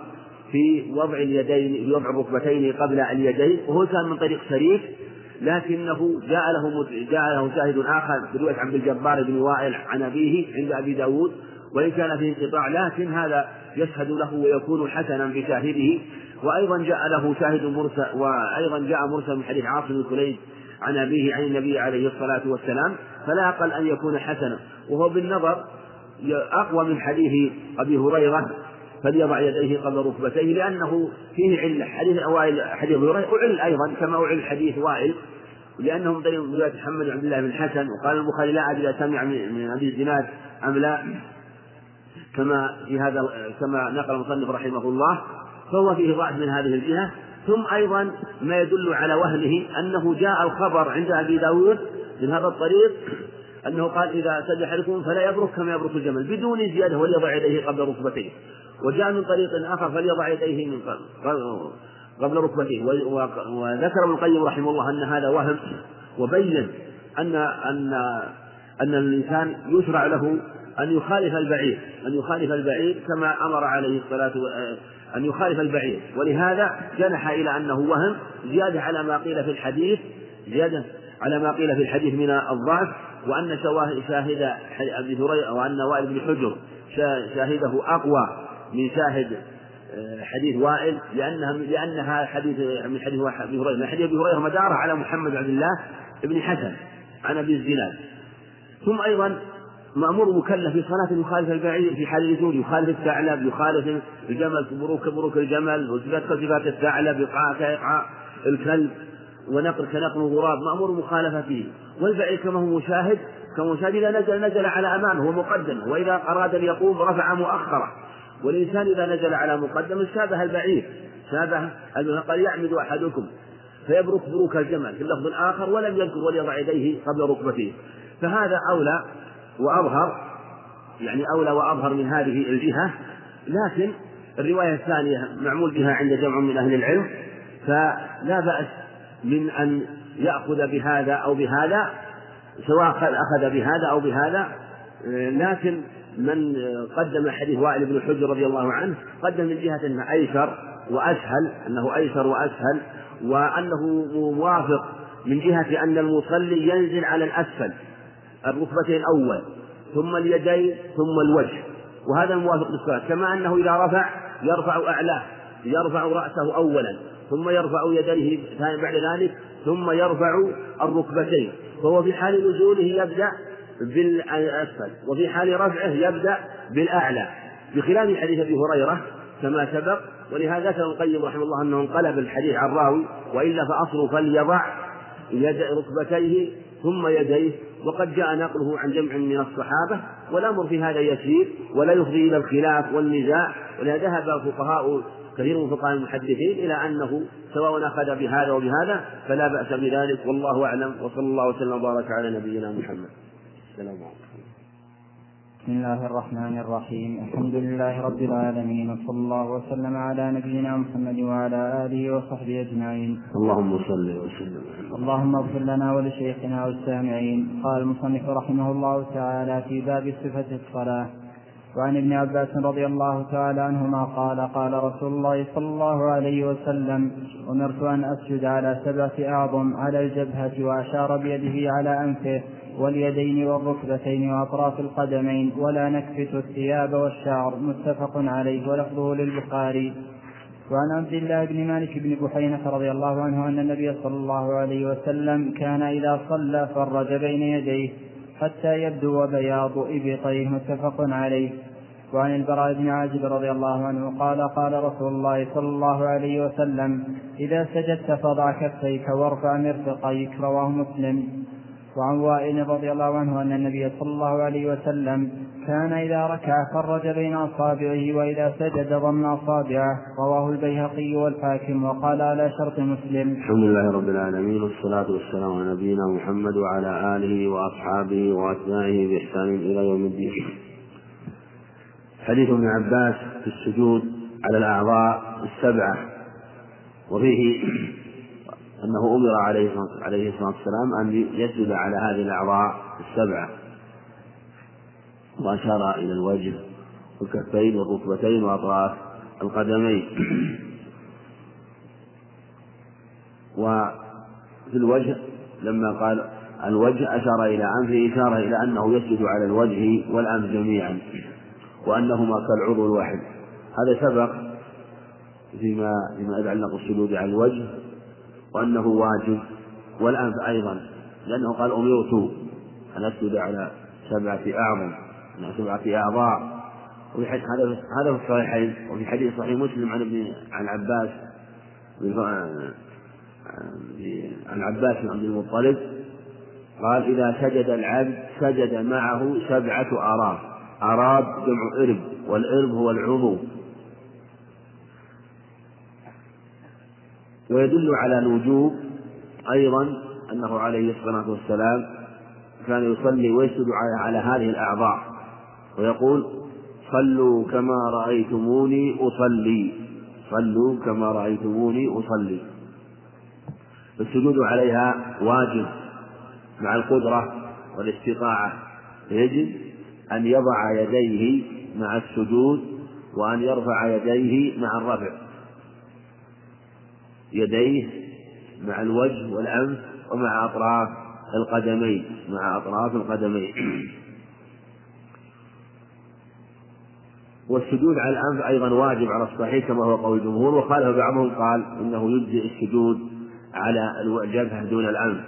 في وضع اليدين في وضع الركبتين قبل اليدين وهو كان من طريق شريف لكنه جاء له جاء له شاهد آخر في روايه عبد الجبار بن وائل عن أبيه عند أبي داود وإن كان فيه انقطاع لكن هذا يشهد له ويكون حسنا بشاهده وأيضا جاء له شاهد مرسل وأيضا جاء مرسل من حديث عاصم بن كليب عن أبيه عن النبي عليه الصلاة والسلام فلا أقل أن يكون حسنا. وهو بالنظر أقوى من حديث أبي هريرة فليضع يديه قبل ركبتيه لأنه فيه علة. حديث أوائل حديث هريرة أعل أيضا كما أعل حديث وائل لأنه من طريق رواية محمد بن عبد الله بن الحسن وقال البخاري لا أدري سمع من أبي الزناد أم لا. كما في هذا كما نقل المصنف رحمه الله فهو فيه ضعف من هذه الجهة. ثم أيضا ما يدل على وهمه أنه جاء الخبر عند أبي داود من هذا الطريق أنه قال إذا سجد أحدكم فلا يبرك كما يبرك الجمل بدون زيادة وليضع يديه قبل ركبتيه. وجاء من طريق آخر فليضع يديه من قبل ركبتيه. وذكر ابن القيم رحمه الله أن هذا وهم وبين أن أن أن الإنسان يشرع له أن يخالف البعير أن يخالف البعير كما أمر عليه الصلاة أن يخالف البعير. ولهذا جنح إلى أنه وهم زيادة على ما قيل في الحديث زيادة على ما قيل في الحديث من الضعف وأن شاهد أبي هريرة وأن وائل بن حجر شاهده أقوى من شاهد آه، حديث وائل لأنها لأنها حديث من حديث أبي هريرة. من حديث أبي هريرة مدارة على محمد عبد الله بن حسن عن أبي الزناد. ثم أيضا مأمور مكلف في صلاة يخالف البعير في حال النزول يخالف الثعلب يخالف الجمل بروك بروك الجمل وصفات كصفات الثعلب إقعاء كإقعاء الكلب ونقر كنقر الغراب مأمور مخالفته والبعير كما هو مشاهد كمشاهد إذا نزل نزل على أمامه ومقدمه وإذا أراد أن يقوم رفع مؤخرة. والإنسان إذا نزل على مقدمه شابه البعير شابه قال يعمد أحدكم فيبرك بروك الجمل في اللفظ الآخر ولم يذكر وليضع يديه قبل ركبته. فهذا أولى وأظهر يعني أولى وأظهر من هذه الجهة لكن الرواية الثانية معمول بها عند جمع من أهل العلم فلا بأس من أن يأخذ بهذا أو بهذا سواء أخذ بهذا أو بهذا لكن من قدم حديث وائل بن حجر رضي الله عنه قدم من جهة أنه أيسر وأسهل أنه أيسر وأسهل وأنه موافق من جهة أن المصلي ينزل على الأسفل. الركبتين أول ثم اليدين ثم الوجه. وهذا الموافق للصلاة كما أنه إذا رفع يرفع أعلاه يرفع رأسه أولا ثم يرفع يديه بعد ذلك ثم يرفع الركبتين. فهو في حال نزوله يبدأ بالأسفل وفي حال رفعه يبدأ بالأعلى. بخلاف حديث أبي هريرة كما سبق ولهذا ذكر القيم رحمه الله أنه انقلب الحديث عن راوي وإلا فأصله فليضع يد ركبتيه ثم يديه وقد جاء نقله عن جمع من الصحابة والأمر في هذا يسير ولا يفضي إلى الخلاف والنزاع ولهذا ذهب فقهاء كثير من فقهاء المحدثين إلى أنه سواء أخذ بهذا وبهذا فلا بأس بذلك والله أعلم وصلى الله وسلم وبارك على نبينا محمد. السلام عليكم. بسم الله الرحمن الرحيم. الحمد لله رب العالمين وصلى الله وسلم على نبينا محمد وعلى آله وصحبه أجمعين. اللهم صل وسلم. اللهم اغفر لنا ولشيخنا والسامعين. قال المصنف رحمه الله تعالى في باب صفة الصلاة وعن ابن عباس رضي الله تعالى عنهما قال قال رسول الله صلى الله عليه وسلم أمرت أن أسجد على سبعة أعظم على الجبهة وأشار بيده على أنفه واليدين والركبتين وأطراف القدمين ولا نكفت الثياب والشعر متفق عليه ولفظه للبخاري. وعن عبد الله بن مالك بن بحينة رضي الله عنه أن النبي صلى الله عليه وسلم كان إذا صلى فرج بين يديه حتى يبدو بياض إبطيه متفق عليه. وعن البراء بن عازب رضي الله عنه قال قال رسول الله صلى الله عليه وسلم إذا سجدت فضع كفيك وارفع مرفقيك. رواه مسلم. وعن وائل رضي الله عنه أن النبي صلى الله عليه وسلم كان إذا ركع فرج بين أصابعه وإذا سجد ضم أصابعه. رواه البيهقي والحاكم وقال على شرط مسلم. الحمد لله رب العالمين والصلاة والسلام على نبينا محمد وعلى آله وأصحابه وأتباعه بإحسان إلى يوم الدين. حديث ابن عباس في السجود على الأعضاء السبعة وفيه أنه أمر عليه الصلاة والسلام أن يسجد على هذه الأعضاء السبعة وأشار إلى الوجه والكفين والركبتين وأطراف القدمين. وفي الوجه لما قال الوجه أشار إلى أنفه إشارة إلى أنه يسجد على الوجه والأنف جميعا وأنهما كالعضو الواحد. هذا سبق فيما فيما يتعلق السجود على الوجه. وأنه واجب والأنف أيضا لأنه قال أمرت أن أسجد على سبعة أعظم على سبعة أعضاء. وفي هذا هذا في الصحيحين وفي حديث صحيح مسلم عن ابن عن عباس عن عباس بن عبد المطلب قال إذا سجد العبد سجد معه سبعة أعراب أعراب جمع إرب والإرب هو العضو. ويدل على الوجوب أيضا أنه عليه الصلاة والسلام كان يصلي ويسجد على هذه الأعضاء ويقول صلوا كما رأيتموني أصلي. صلوا كما رأيتموني أصلي. السجود عليها واجب مع القدرة والاستطاعة. يجب أن يضع يديه مع السجود وأن يرفع يديه مع الرفع. يديه مع الوجه والأنف ومع أطراف القدمين مع أطراف القدمين. والسجود على الأنف أيضا واجب على الصحيح كما هو قول الجمهور وخالف بعضهم قال إنه يجزئ السجود على الجبهة دون الأنف.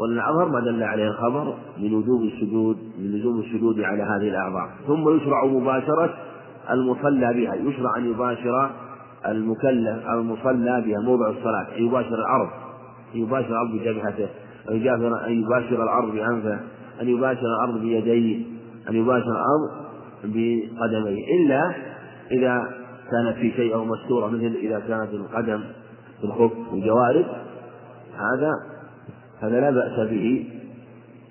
والأظهر ما دل عليه الخبر من وجوب السجود من لزوم السجود على هذه الأعضاء. ثم يشرع مباشرة المصلى بها يشرع أن يباشر المكلف المصلى بها موضع الصلاة أن يباشر الأرض أن يباشر الأرض بجبهته أن يباشر الأرض بأنفه أن يباشر الأرض بيديه أن يباشر الأرض بقدميه. إلا إذا كانت في شيء أو مستورة مثل إذا كانت القدم في الخف والجوارب هذا هذا لا بأس به.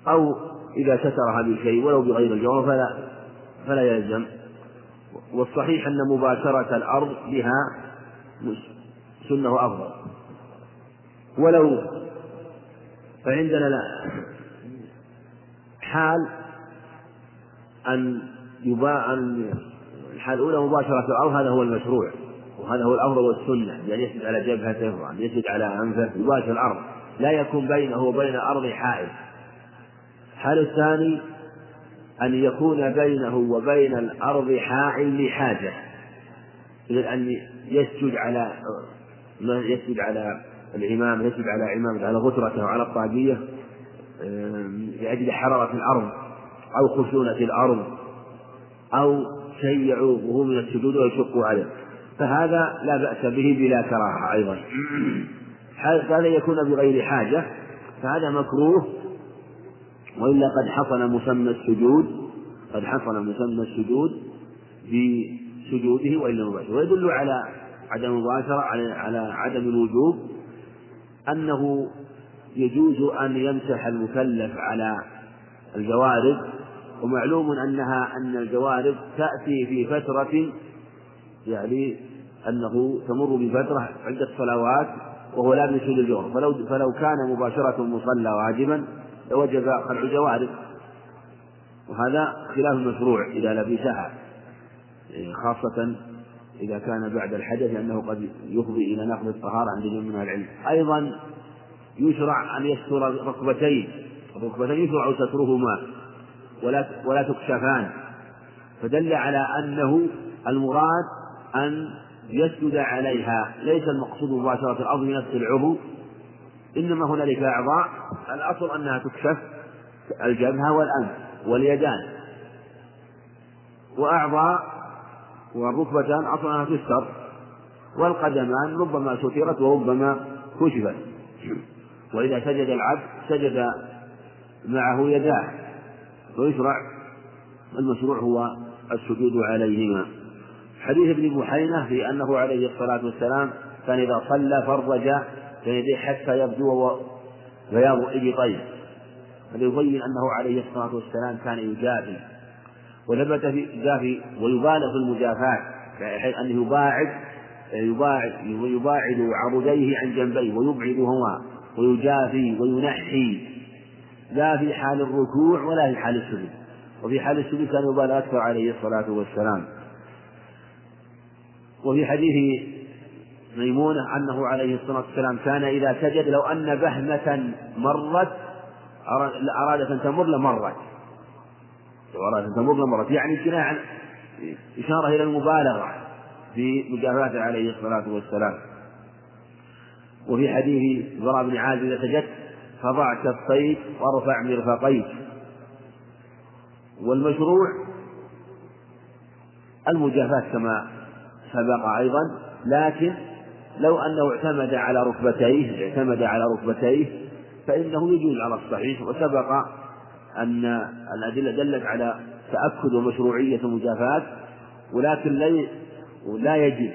أو إذا سترها بشيء ولو بغير الجواب فلا فلا يلزم. والصحيح أن مباشرة الأرض بها سنة أفضل. ولو فعندنا لا. حال أن يباع الحال الأولى مباشرة الأرض هذا هو المشروع وهذا هو الأفضل والسنة بأن يسجد على جبهته وأن يسجد على أنفه يباشر الأرض. لا يكون بينه وبين الأرض حائل. الحال الثاني أن يكون بينه وبين الأرض حائل لحاجة. أن يسجد على يسجد على العمامة يجب على عمامة على غترته وعلى الطاقية لأجل حرارة الأرض أو خشونة الأرض أو شيء يعوقه من السجود ويشق عليه. فهذا لا بأس به بلا كراهة أيضا. هذا يكون بغير حاجة. فهذا مكروه. وإلا قد حصل مسمى السجود قد حصل مسمى السجود بسجوده وإلا مباشرة. ويدل على عدم المباشرة على على عدم الوجوب أنه يجوز أن يمسح المكلف على الجوارب ومعلوم أنها أن الجوارب تأتي في فترة يعني أنه تمر بفترة عدة صلوات وهو لا يشيل الجوهر فلو فلو كان مباشرة المصلى واجبا لوجب خلع الجوارب. وهذا خلاف المشروع إذا لبسها خاصة إذا كان بعد الحدث لأنه قد يفضي إلى نقض الطهارة عند جميع من العلم. أيضا يشرع أن يستر ركبتين. الركبتين يشرع سترهما ولا ولا تكشفان. فدل على أنه المراد أن يسجد عليها. ليس المقصود مباشرة الأرض بنفس العضو. إنما هنالك أعضاء. الأصل أنها تكشف الجبهة والأنف واليدان. وأعضاء والركبتان أصلا أنها تستر. والقدمان ربما سترت وربما كشفت. وإذا سجد العبد سجد معه يداه. ويشرع المشروع هو السجود عليهما. حديث ابن بحينة في أنه عليه الصلاة والسلام كان إذا صلى فرج يديه حتى يبدو بياض إبطيه فليبين أنه عليه الصلاة والسلام كان يجافي. وثبت في جافي ويبالغ في المجافاة بحيث أنه يباعد يباعد ويباعد عضديه عن جنبيه ويبعدهما ويجافي وينحي. لا في حال الركوع ولا في حال السجود. وفي حال السجود كان يبالغ أكثر عليه الصلاة والسلام. وفي حديث ميمونة أنه عليه الصلاة والسلام كان إذا سجد لو أن بهمة مرت أرادت أن تمر لمرت. لو أرادت أن تمر لمرت. يعني كناية إشارة إلى المبالغة في مجافاته عليه الصلاة والسلام. وفي حديث براء بن عازب إذا سجدت فضع كفيك وارفع مرفقيك. والمشروع المجافاة كما سبق أيضا لكن لو أنه اعتمد على ركبتيه اعتمد على ركبتيه فإنه يجوز على الصحيح وسبق أن الأدلة دلت على تأكد ومشروعية المجافاة ولكن لا يجب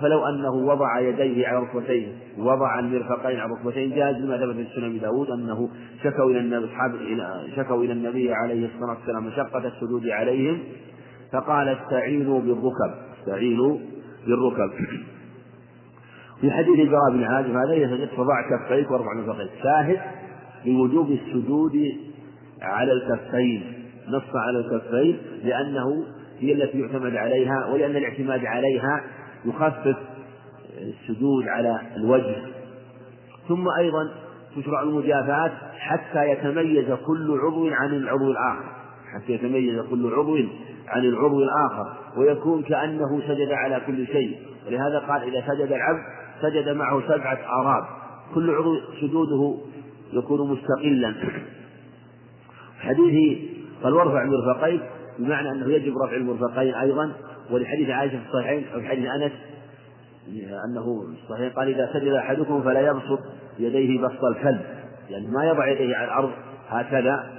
فلو أنه وضع يديه على ركبتيه وضع المرفقين على ركبتين جاز لما ثبت في سنن داود أنه شكوا إلى النبي شكوا إلى النبي عليه الصلاة والسلام مشقة السجود عليهم فقال استعينوا بالركب استعينوا بالركب. في حديث البراء بن عازب هذا يسجد فضع كفيك وارفع مرفقيك شاهد لوجوب السجود على الكفين نص على الكفين لأنه هي التي يعتمد عليها ولأن الاعتماد عليها يخفف السجود على الوجه. ثم أيضا تشرع المجافاة حتى يتميز كل عضو عن العضو الآخر. حتى يتميز كل عضو عن العضو الآخر ويكون كأنه سجد على كل شيء. ولهذا قال إذا سجد العبد سجد معه سبعة أعراب كل عضو سجوده يكون مستقلا. حديث قال وارفع مرفقيك بمعنى أنه يجب رفع المرفقين أيضا ولحديث عائشة في الصحيحين أو حديث أنس أنه الصحيح قال إذا سجد أحدكم فلا يبسط يديه بسط الكلب. يعني ما يضع يديه على الأرض هكذا.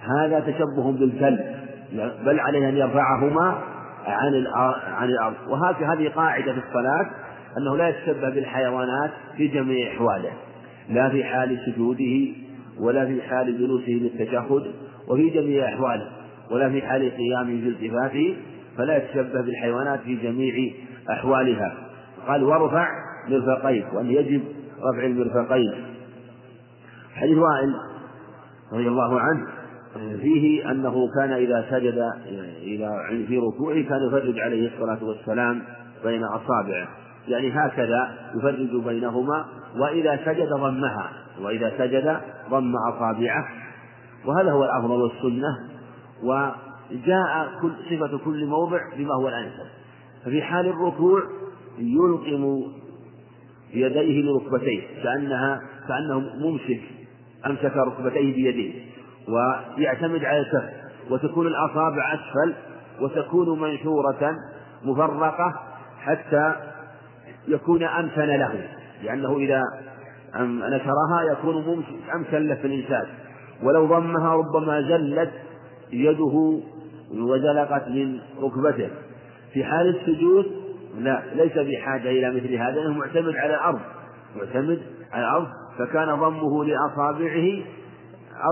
هذا تشبه بالكلب بل عليه أن يرفعهما عن عن الأرض. وهذه هذه قاعدة في الصلاة. أنه لا يتشبه بالحيوانات في جميع أحواله لا في حال سجوده ولا في حال جلوسه للتشهد وفي جميع أحواله ولا في حال قيامه بالتفاته فلا يتشبه بالحيوانات في جميع أحوالها. قال وارفع مرفقيك وأن يجب رفع المرفقين. حديث وائل رضي الله عنه فيه أنه كان إذا سجد إلى في ركوعه كان يفرج عليه الصلاة والسلام بين أصابعه. يعني هكذا يفرج بينهما وإذا سجد ضمها وإذا سجد ضم أصابعه. وهذا هو الأفضل والسنة وجاء كل صفة كل موضع بما هو الأنسب ففي حال الركوع يلقم بيديه لركبتيه كأنها كأنه ممسك أمسك ركبتيه بيديه ويعتمد على الكف وتكون الأصابع أسفل وتكون منشورة مفرقة حتى يكون أمكن له لأنه إذا نشرها يكون أمكن له في الإنسان. ولو ضمها ربما زلت يده وزلقت من ركبته. في حال السجود لا ليس بحاجة إلى مثل هذا لأنه معتمد على الأرض. معتمد على الأرض فكان ضمه لأصابعه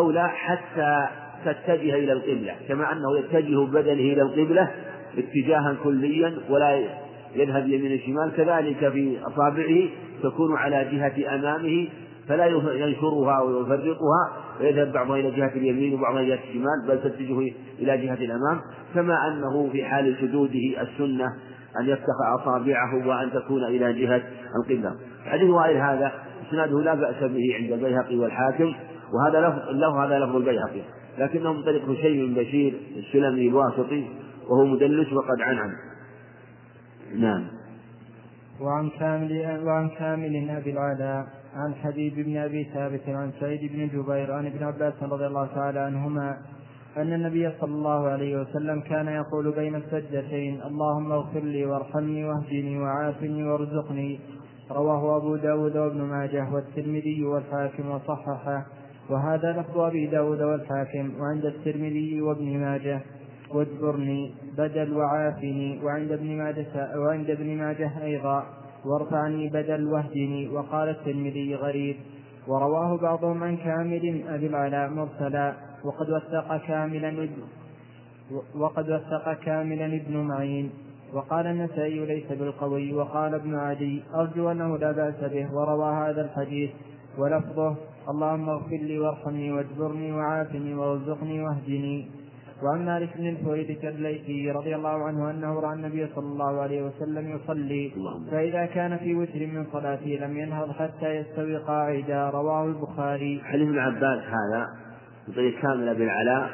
أولى حتى تتجه إلى القبلة. كما أنه يتجه بدنه إلى القبلة اتجاها كليا ولا يذهب يمين الشمال كذلك في أصابعه تكون على جهة أمامه فلا ينشرها ويفرقها ويذهب بعضها إلى جهة اليمين وبعضها إلى جهة الشمال بل تتجه إلى جهة الأمام. كما أنه في حال سجوده السنة أن يفتح أصابعه وأن تكون إلى جهة القبلة. حديث وائل هذا إسناده لا بأس به عند البيهقي والحاكم وهذا لفظ له هذا لفظ البيهقي لكنه من طريق هشيم بشير السلمي الواسطي وهو مدلس وقد عنعن. نعم. وعن كامل وعن كامل أبي العلاء عن حبيب بن أبي ثابت عن سعيد بن جبير عن ابن عباس رضي الله تعالى عنهما أن النبي صلى الله عليه وسلم كان يقول بين السجدتين اللهم اغفر لي وارحمني واهدني وعافني وارزقني. رواه أبو داود وابن ماجه والترمذي والحاكم وصححه وهذا لفظ أبي داود والحاكم وعند الترمذي وابن ماجه. واجبرني بدل وعافني وعند ابن ماجه وعند ابن ماجه أيضا وارفعني بدل واهدني وقال الترمذي غريب ورواه بعضهم عن كامل أبي العلاء مرسلا وقد وثق كاملا وقد وثق كاملا ابن معين وقال النسائي ليس بالقوي وقال ابن عدي أرجو أنه لا بأس به وروى هذا الحديث ولفظه اللهم اغفر لي وارحمني واجبرني وعافني وارزقني واهدني. وعن مالك بن الحويرث الليثي رضي الله عنه أنه رأى النبي صلى الله عليه وسلم يصلي فإذا كان في وتر من صلاته لم ينهض حتى يستوي قاعدا رواه البخاري. حديث ابن عباس هذا بطريق كامل بالعلاء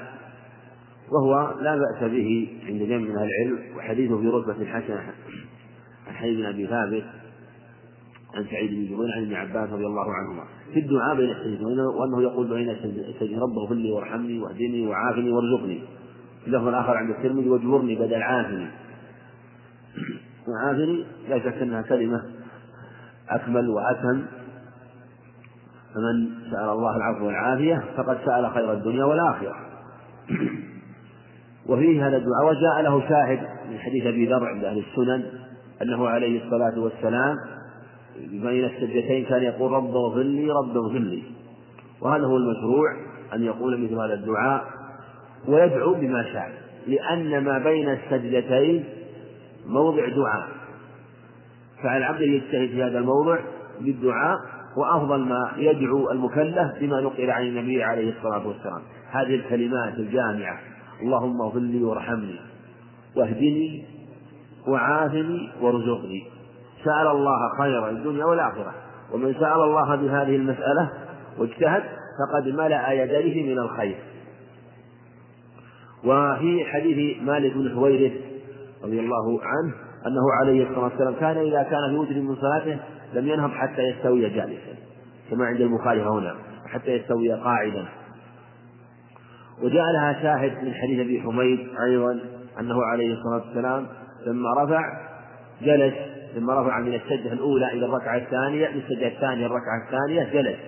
وهو لا بأس به عند جمع من العلم وحديثه في رتبة حسنة عن حديث أبي ثابت عن سعيد بن جبير عن ابن عباس رضي الله عنهما. في الدعاء بين السجدتين وأنه يقول بين السجدتين رب اغفر لي وارحمني واهدني وعافني وارزقني. في الآخر عند الترمذي واجبرني بدل عافني. وعافني لا شك أنها كلمة أكمل واتم فمن سأل الله العفو والعافية فقد سأل خير الدنيا والآخرة. وفيه هذا الدعاء وجاء له شاهد من حديث أبي ذر عند أهل السنن أنه عليه الصلاة والسلام بين السجدتين كان يقول رب اغفر لي رب اغفر لي. وهذا هو المشروع أن يقول مثل هذا الدعاء ويدعو بما شاء. لأن ما بين السجدتين موضع دعاء. فعلى العبد يجتهد في هذا الموضع بالدعاء وأفضل ما يدعو المكلف بما نقل عن النبي عليه الصلاة والسلام. هذه الكلمات الجامعة اللهم اغفر لي وارحمني واهدني وعافني وارزقني. سأل الله خير الدنيا والآخرة. ومن سأل الله بهذه المسألة واجتهد فقد ملأ يديه من الخير. وفي حديث مالك بن حويرث رضي الله عنه أنه عليه الصلاة والسلام كان إذا كان في وتر من صلاته لم ينهض حتى يستوي جالسا. كما عند البخاري هنا حتى يستوي قاعدا. وجاء لها شاهد من حديث أبي حميد أيضا أنه عليه الصلاة والسلام لما رفع جلس لما رفع من السجدة الأولى إلى الركعة الثانية من السجدة الثانية الركعة الثانية جلس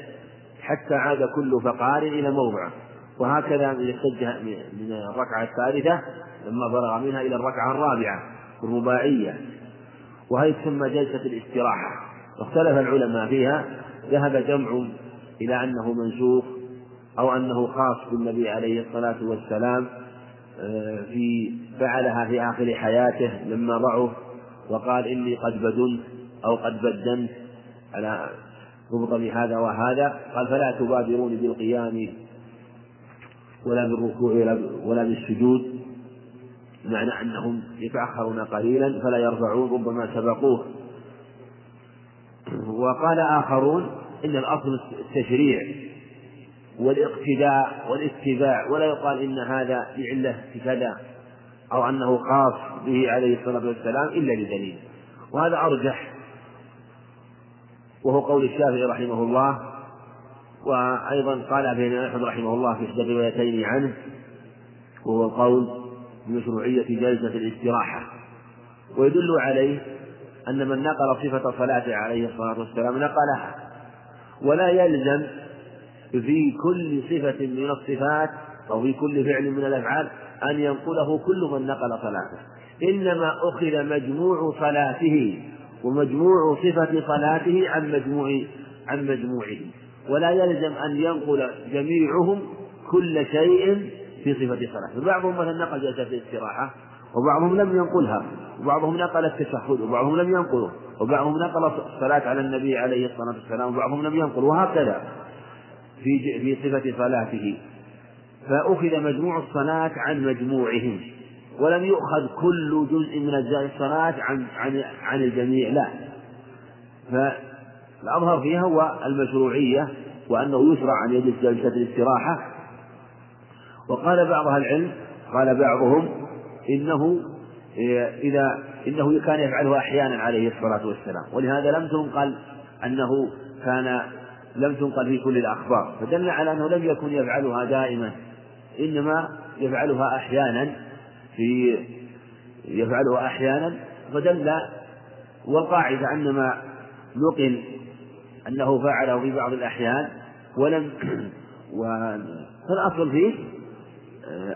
حتى عاد كل فقار إلى موضعه. وهكذا من السجدة من الركعة الثالثة لما فرغ منها إلى الركعة الرابعة الرباعية. وهي تسمى جلسة الاستراحة. واختلف العلماء فيها. ذهب جمع إلى أنه منسوخ أو أنه خاص بالنبي عليه الصلاة والسلام آه، في فعلها في آخر حياته لما ضعف وقال إني قد بدنت أو قد بدنت. على ربط بهذا وهذا؟ قال فلا تبادرون بالقيام ولا بالركوع ولا بالسجود بمعنى أنهم يتأخرون قليلا فلا يرفعون ربما سبقوه. وقال آخرون إن الأصل التشريع والاقتداء والاتباع ولا يقال إن هذا لعلة كذا. أو أنه خاص به عليه الصلاة والسلام إلا لدليل. وهذا أرجح. وهو قول الشافعي رحمه الله وأيضا قال ابن أحمد رحمه الله في إحدى الروايتين عنه وهو القول بمشروعية جلسة الاستراحة. ويدل عليه أن من نقل صفة صلاته عليه الصلاة والسلام نقلها. ولا يلزم في كل صفة من الصفات أو في كل فعل من الأفعال أن ينقله كل من نقل صلاته. إنما أخذ مجموع صلاته ومجموع صفة صلاته عن مجموع عن مجموعه. ولا يلزم أن ينقل جميعهم كل شيء في صفة صلاته. فبعضهم مثلا نقل جلسة الاستراحة وبعضهم لم ينقلها. وبعضهم نقل التشهد وبعضهم لم ينقله. وبعضهم نقل الصلاة على النبي عليه الصلاة والسلام وبعضهم لم ينقل وهكذا. في في صفة صلاته. فأخذ مجموع الصلاة عن مجموعهم ولم يؤخذ كل جزء من أجزاء الصلاة عن عن عن الجميع لا. فالأظهر فيها هو المشروعية وأنه يشرع أن يجلس جلسة الاستراحة. وقال بعض أهل العلم قال بعضهم إنه إذا إنه كان يفعله أحيانا عليه الصلاة والسلام. ولهذا لم تنقل أنه كان لم تنقل في كل الأخبار. فدل على أنه لم يكن يفعلها دائما. إنما يفعلها أحيانا في يفعلها أحيانا فدل والقاعدة أن ما نقل أنه فعله في بعض الأحيان ولم فالأصل فيه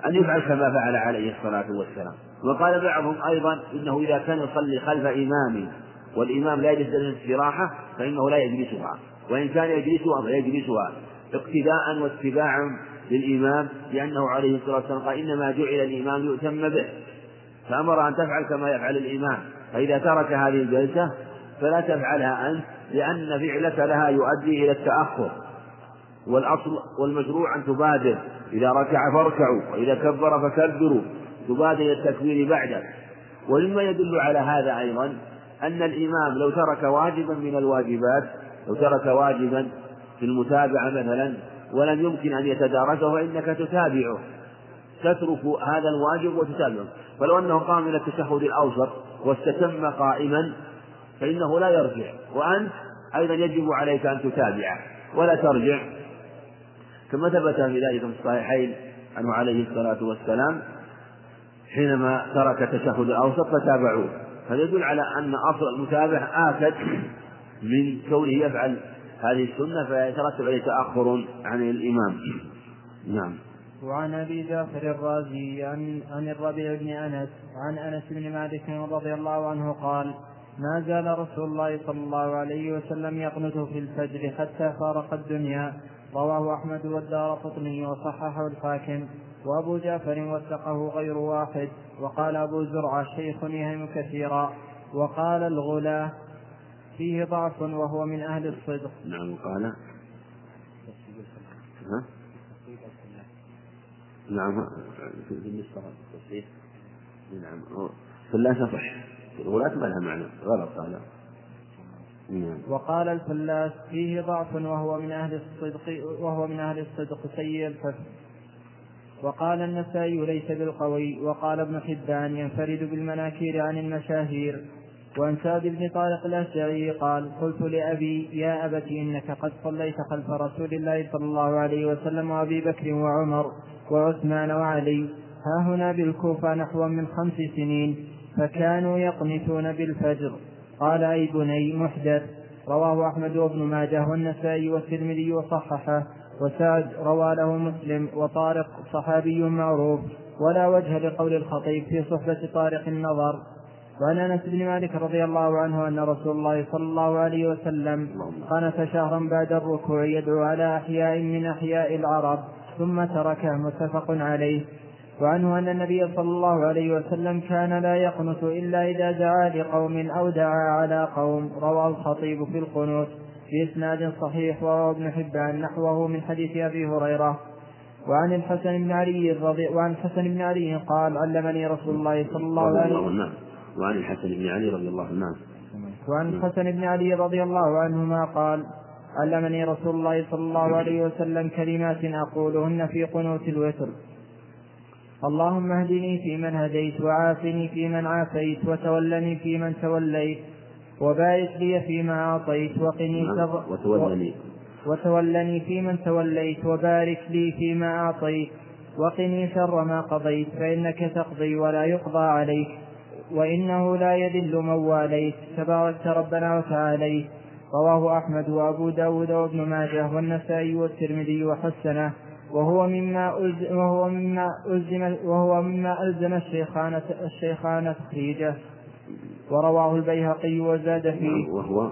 أن يفعل كما فعل عليه الصلاة والسلام. وقال بعضهم أيضا إنه إذا كان يصلي خلف إمام والإمام لا يجلس الاستراحة فإنه لا يجلسها. وإن كان يجلسها فيجلسها اقتداء واتباعا للإمام لأنه عليه الصلاة والسلام قال إنما جعل الإمام يؤتم به. فأمر أن تفعل كما يفعل الإمام. فإذا ترك هذه الجلسة فلا تفعلها أنت لأن فعلك لها يؤدي إلى التأخر. والأصل والمشروع أن تبادر. إذا ركع فاركعوا وإذا كبر فكبروا. تبادر إلى التكبير بعده ومما يدل على هذا أيضا أن الإمام لو ترك واجبا من الواجبات لو ترك واجبا في المتابعة مثلا ولم يمكن أن يتداركه فإنك تتابعه. تترك هذا الواجب وتتابعه. فلو أنه قام من التشهد الأوسط واستتم قائما فإنه لا يرجع. وأنت أيضا يجب عليك أن تتابعه ولا ترجع. كما ثبت في ذلك في الصحيحين عنه عليه الصلاة والسلام حينما ترك التشهد الأوسط فتابعوه. هذا يدل على أن أصل المتابعة آكد من كونه يفعل هذه السنة فيترتب عليه تأخر عن الإمام. نعم. وعن أبي جعفر الرازي عن عن الربيع بن أنس عن أنس بن مالك رضي الله عنه قال ما زال رسول الله صلى الله عليه وسلم يقنت في الفجر حتى فارق الدنيا. رواه أحمد والدار قطني وصححه الحاكم. وأبو جعفر وثقه غير واحد وقال أبو زرعة شيخ يهم كثيرا. وقال الغلاة فيه ضعف وهو من أهل الصدق. نعم قال. ها؟ نعم. نعم. فلا تصح الولاة ما لها معنى. غلط هذا نعم. وقال الفلاس فيه ضعف وهو من أهل الصدق وهو من أهل الصدق. سيء الحفظ وقال النسائي ليس بالقوي وقال ابن حبان ينفرد بالمناكير عن المشاهير. وعن سعد بن طارق الأشجعي قال قلت لأبي يا أبت إنك قد صليت خلف رسول الله صلى الله عليه وسلم وأبي بكر وعمر وعثمان وعلي. ها هنا بالكوفة نحو من خمس سنين فكانوا يقنتون بالفجر. قال أي بني محدث. رواه أحمد وابن ماجه والنسائي والترمذي وصححه وسعد روى له مسلم وطارق صحابي معروف. ولا وجه لقول الخطيب في صحبة طارق النظر. وعن أنس بن مالك رضي الله عنه أن رسول الله صلى الله عليه وسلم قنت شهرا بعد الركوع يدعو على أحياء من أحياء العرب ثم تركه متفق عليه. وعنه أن النبي صلى الله عليه وسلم كان لا يقنت إلا إذا دعا لقوم أو دعا على قوم. رواه الخطيب في القنوت بإسناد صحيح وروى ابن حبان نحوه من حديث أبي هريرة. وعن الحسن بن علي رضي وعن الحسن بن علي قال علمني رسول الله صلى الله عليه وسلم وعن الحسن بن علي رضي الله عنه. وعن الحسن بن علي رضي الله عنهما قال علمني رسول الله صلى الله عليه وسلم كلمات أقولهن في قنوت الوتر. اللهم اهدني فيمن هديت وعافني فيمن عافيت وتولني فيمن توليت وبارك لي فيما أعطيت وقني نعم. شر وتولني. وتولني فيمن توليت وبارك لي فيما أعطيت وقني شر ما قضيت فإنك تقضي ولا يقضى عليك. وإنه لا يذل من واليت. تباركت ربنا وتعاليت. رواه أحمد وأبو داود وابن ماجه والنسائي والترمذي وحسنه. وهو مما ألزم وهو مما ألزم وهو مما ألزم الشيخان الشيخان تخريجه. ورواه البيهقي وزاد فيه. وهو؟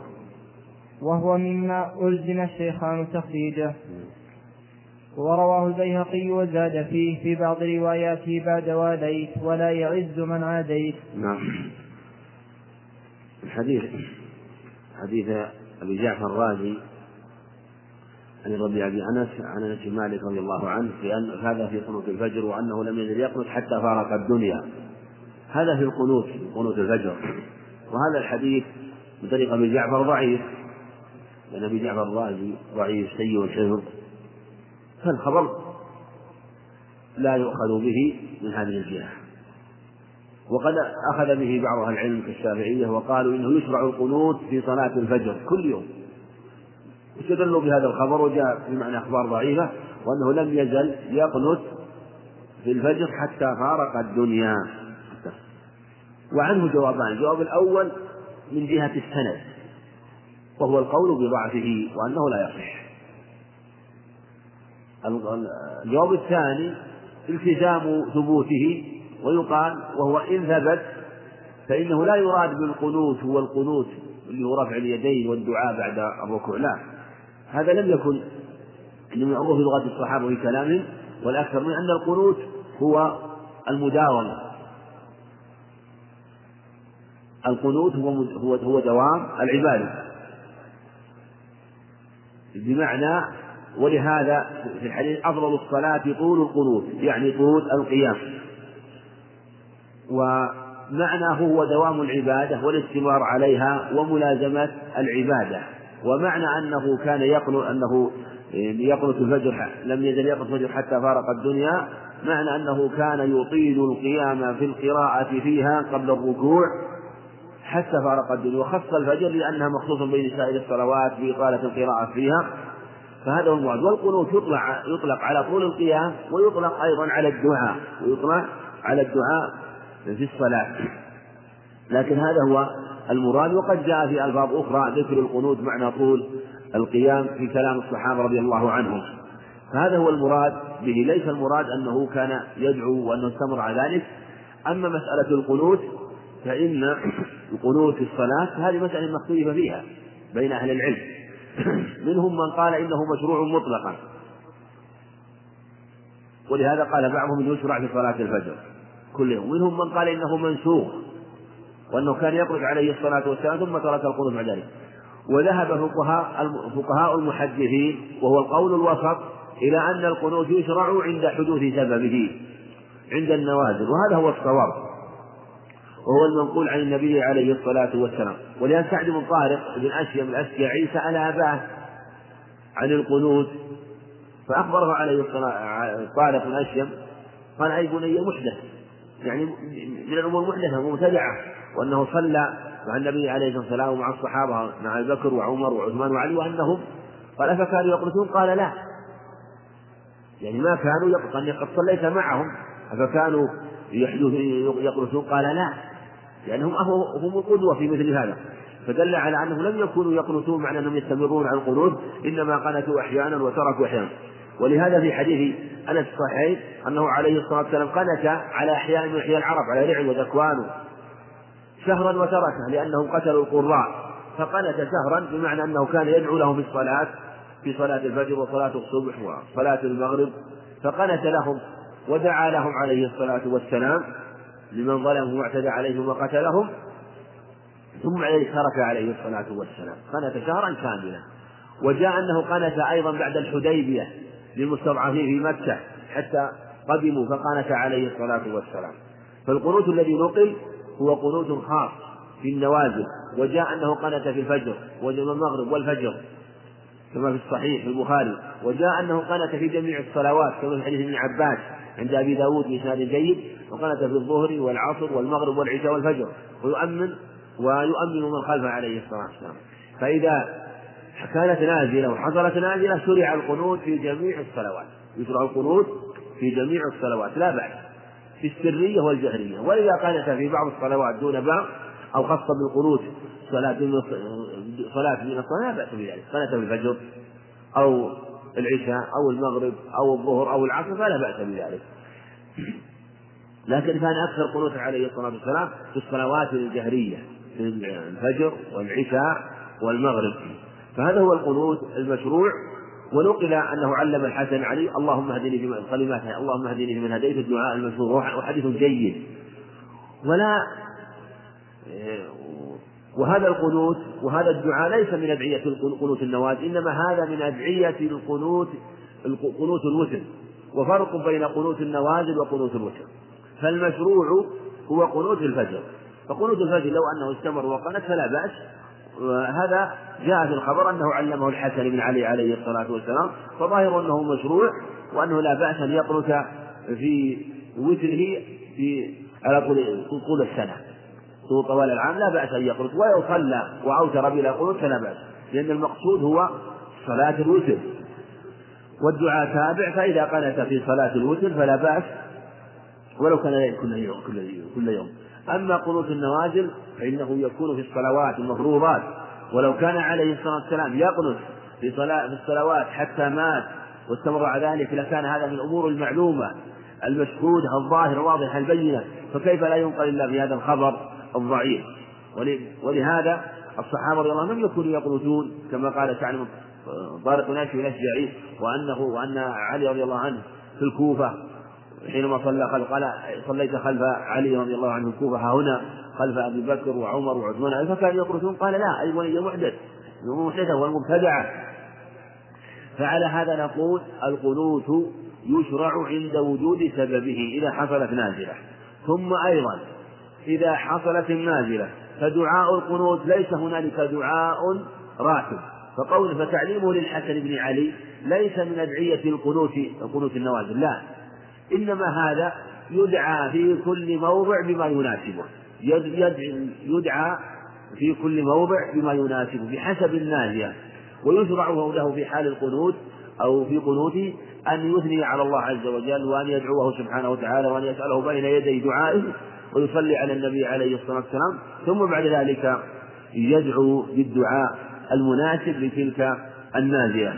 وهو مما ألزم الشيخان تخريجه. ورواه البيهقي وزاد فيه في بعض رواياته بعد واليت ولا يعز من عاديت. نعم. الحديث حديث أبي جعفر الرازي عن الربيع بن أنس عن أنس مالك رضي الله عنه بأن هذا في قنوت الفجر وأنه لم يزل يقنط حتى فارق الدنيا. هذا في القنوت قنوت الفجر. وهذا الحديث بطريق أبي جعفر ضعيف لأن أبي جعفر الرازي ضعيف سيء الحفظ فالخبر لا يؤخذ به من هذه الجهة. وقد أخذ به بعض أهل العلم كالشافعية وقالوا إنه يشرع القنوت في صلاة الفجر كل يوم. استدلوا بهذا الخبر وجاء في معنى أخبار ضعيفة وأنه لم يزل يقنت في الفجر حتى فارق الدنيا. وعنه جوابان. الجواب الأول من جهة السند وهو القول بضعفه وأنه لا يصح. الجواب الثاني التزام ثبوته ويقال وهو إن ثبت فإنه لا يراد بالقنوت هو القنوت اللي هو رفع اليدين والدعاء بعد الركوع لا. هذا لم يكن من في لغة الصحابة في كلامهم والأكثر من أن القنوت هو المداومة. القنوت هو هو هو دوام العبادة. بمعنى ولهذا في الحديث أفضل الصلاة طول القنوت يعني طول القيام. ومعناه هو دوام العبادة والاستمرار عليها وملازمة العبادة. ومعنى أنه كان يقنط أنه يقنط الفجر لم يزل يقنط الفجر حتى فارق الدنيا. معنى أنه كان يطيل القيام في القراءة فيها قبل الركوع حتى فارق الدنيا. وخص الفجر لأنها مخصوص بين سائر الصلوات بإطالة القراءة فيها. فهذا هو المراد. والقنوت يطلق يطلق على طول القيام ويطلق أيضا على الدعاء ويطلق على الدعاء في الصلاة. لكن هذا هو المراد. وقد جاء في ألفاظ أخرى ذكر القنوت معنى طول القيام في كلام الصحابة رضي الله عنهم. فهذا هو المراد به. ليس المراد أنه كان يدعو وأنه استمر على ذلك. أما مسألة القنوت فإن القنوت في الصلاة هذه مسألة مختلفة فيها بين أهل العلم. منهم من قال إنه مشروع مطلقا. ولهذا قال بعضهم يشرع في صلاة الفجر كل يوم. منهم من قال إنه منسوخ وأنه كان يخرج عليه الصلاة والسلام ثم ترك القنوت بعد ذلك. وذهب فقهاء فقهاء المحدثين وهو القول الوسط إلى أن القنوت يشرع عند حدوث سببه عند النوازل وهذا هو الصواب. وهو المنقول عن النبي عليه الصلاة والسلام. ولأن سعد بن طارق بن أشيم الأشجعي سأل أباه عن القنوت فأخبره عليه الصلاة طارق بن أشيم قال أي بني محدث؟ يعني من الأمور محدثة ومبتدعة وأنه صلى مع النبي عليه الصلاة والسلام ومع الصحابة مع أبي بكر وعمر وعثمان وعلي وأنهم قال أفكانوا يقنطون؟ قال لا. يعني ما كانوا يقنطون قد صليت معهم أفكانوا يقنطون؟ قال لا. لأنهم هم القدوة في مثل هذا. فدل على أنهم لم يكونوا يقنطون معنى أنهم يستمرون على القنوت إنما قنتوا أحيانا وتركوا أحيانا. ولهذا في حديث أنس الصحيح أنه عليه الصلاة والسلام قنت على أحياء من أحياء العرب على رعل وذكوان شهرا وتركه لأنهم قتلوا القراء. فقنت شهرا بمعنى أنه كان يدعو لهم في الصلاة في صلاة الفجر وصلاة الصبح وصلاة المغرب. فقنت لهم ودعا لهم عليه الصلاة والسلام. لمن ظلمهم واعتدى عليهم وقتلهم ثم عليه ترك عليه الصلاة والسلام. قنت شهرا كاملا. وجاء أنه قنت أيضا بعد الحديبية للمستضعفين في مكة حتى قدموا فقانت عليه الصلاة والسلام. فالقنوت الذي نقل هو قنوت خاص في النوازل. وجاء أنه قنت في الفجر والمغرب والفجر كما في الصحيح في البخاري. وجاء أنه قنت في جميع الصلوات كما في حديث ابن عباس عند أبي داود بإسناد جيد. وقنت في الظهر والعصر والمغرب والعشاء والفجر. ويؤمن ويؤمن من خلفه عليه الصلاة والسلام. فإذا كانت نازلة وحصلت نازلة شرع القنوت في جميع الصلوات. يشرع القنوت في جميع الصلوات لا بأس. في السرية والجهرية. وإذا قنت في بعض الصلوات دون بعض أو خص بالقنوت صلاة صلاة من الصلاة لا بأس بذلك. قنت في الفجر أو العشاء أو المغرب أو الظهر أو العصر فلا بأس بذلك. لكن كان أكثر قنوت عليه الصلاة والسلام في الصلوات الجهرية في الفجر والعشاء والمغرب. فهذا هو القنوت المشروع. ونقل أنه علم الحسن علي اللهم اهدني فيمن كلمات اللهم اهدني فيمن هديت الدعاء المشهور وحديث جيد. ولا وهذا القنوت وهذا الدعاء ليس من أدعية قنوت النوازل إنما هذا من أدعية القنوت قنوت الوتر. وفرق بين قنوت النوازل وقنوت الوتر. فالمشروع هو قنوت الفجر. فقنوت الفجر لو أنه استمر وقنت فلا بأس. وهذا جاء في الخبر أنه علمه الحسن بن علي عليه الصلاة والسلام. فظاهر أنه مشروع وأنه لا بأس أن يقنت في وتره في على طول السنة. طوال العام لا بأس أن يقنت. ولو صلى وأوتر بلا قنوت فلا بأس. لأن المقصود هو صلاة الوتر. والدعاء تابع فإذا قنت في صلاة الوتر فلا بأس. ولو كان كل يوم كل يوم, كل يوم. أما قنوت النوازل فإنه يكون في الصلوات المفروضات. ولو كان عليه الصلاة والسلام يقنت في في الصلوات حتى مات واستمر على ذلك لكان هذا من الأمور المعلومة المشهودة الظاهرة الواضحة البينة. فكيف لا ينقل إلا في هذا الخبر الضعيف؟ ولهذا الصحابة رضي الله عنهم لم يكونوا يقنتون كما قال تعلم طارق ناشي الأشجعي وأنه وأن علي رضي الله عنه في الكوفة حينما صلى خلف قال صليت خلف علي رضي الله عنه الكوفة هنا خلف أبي بكر وعمر وعثمان فكانوا يقنتون قال لا أي ولي محدث محدثة والمبتدعة فعلى هذا نقول القنوت يشرع عند وجود سببه إذا حصلت نازلة. ثم أيضا إذا حصلت النازلة فدعاء القنوت ليس هنالك دعاء راتب. فقول فتعليمه للحسن بن علي ليس من أدعية القنوت قنوت النوازل لا. إنما هذا يدعى في كل موضع بما يناسبه. يدعى في كل موضع بما يناسبه بحسب النازية ويشرع له في حال القنوت أو في قنوته أن يثني على الله عز وجل وأن يدعوه سبحانه وتعالى وأن يسأله بين يدي دعائه ويصلي على النبي عليه الصلاة والسلام. ثم بعد ذلك يدعو بالدعاء المناسب لتلك النازية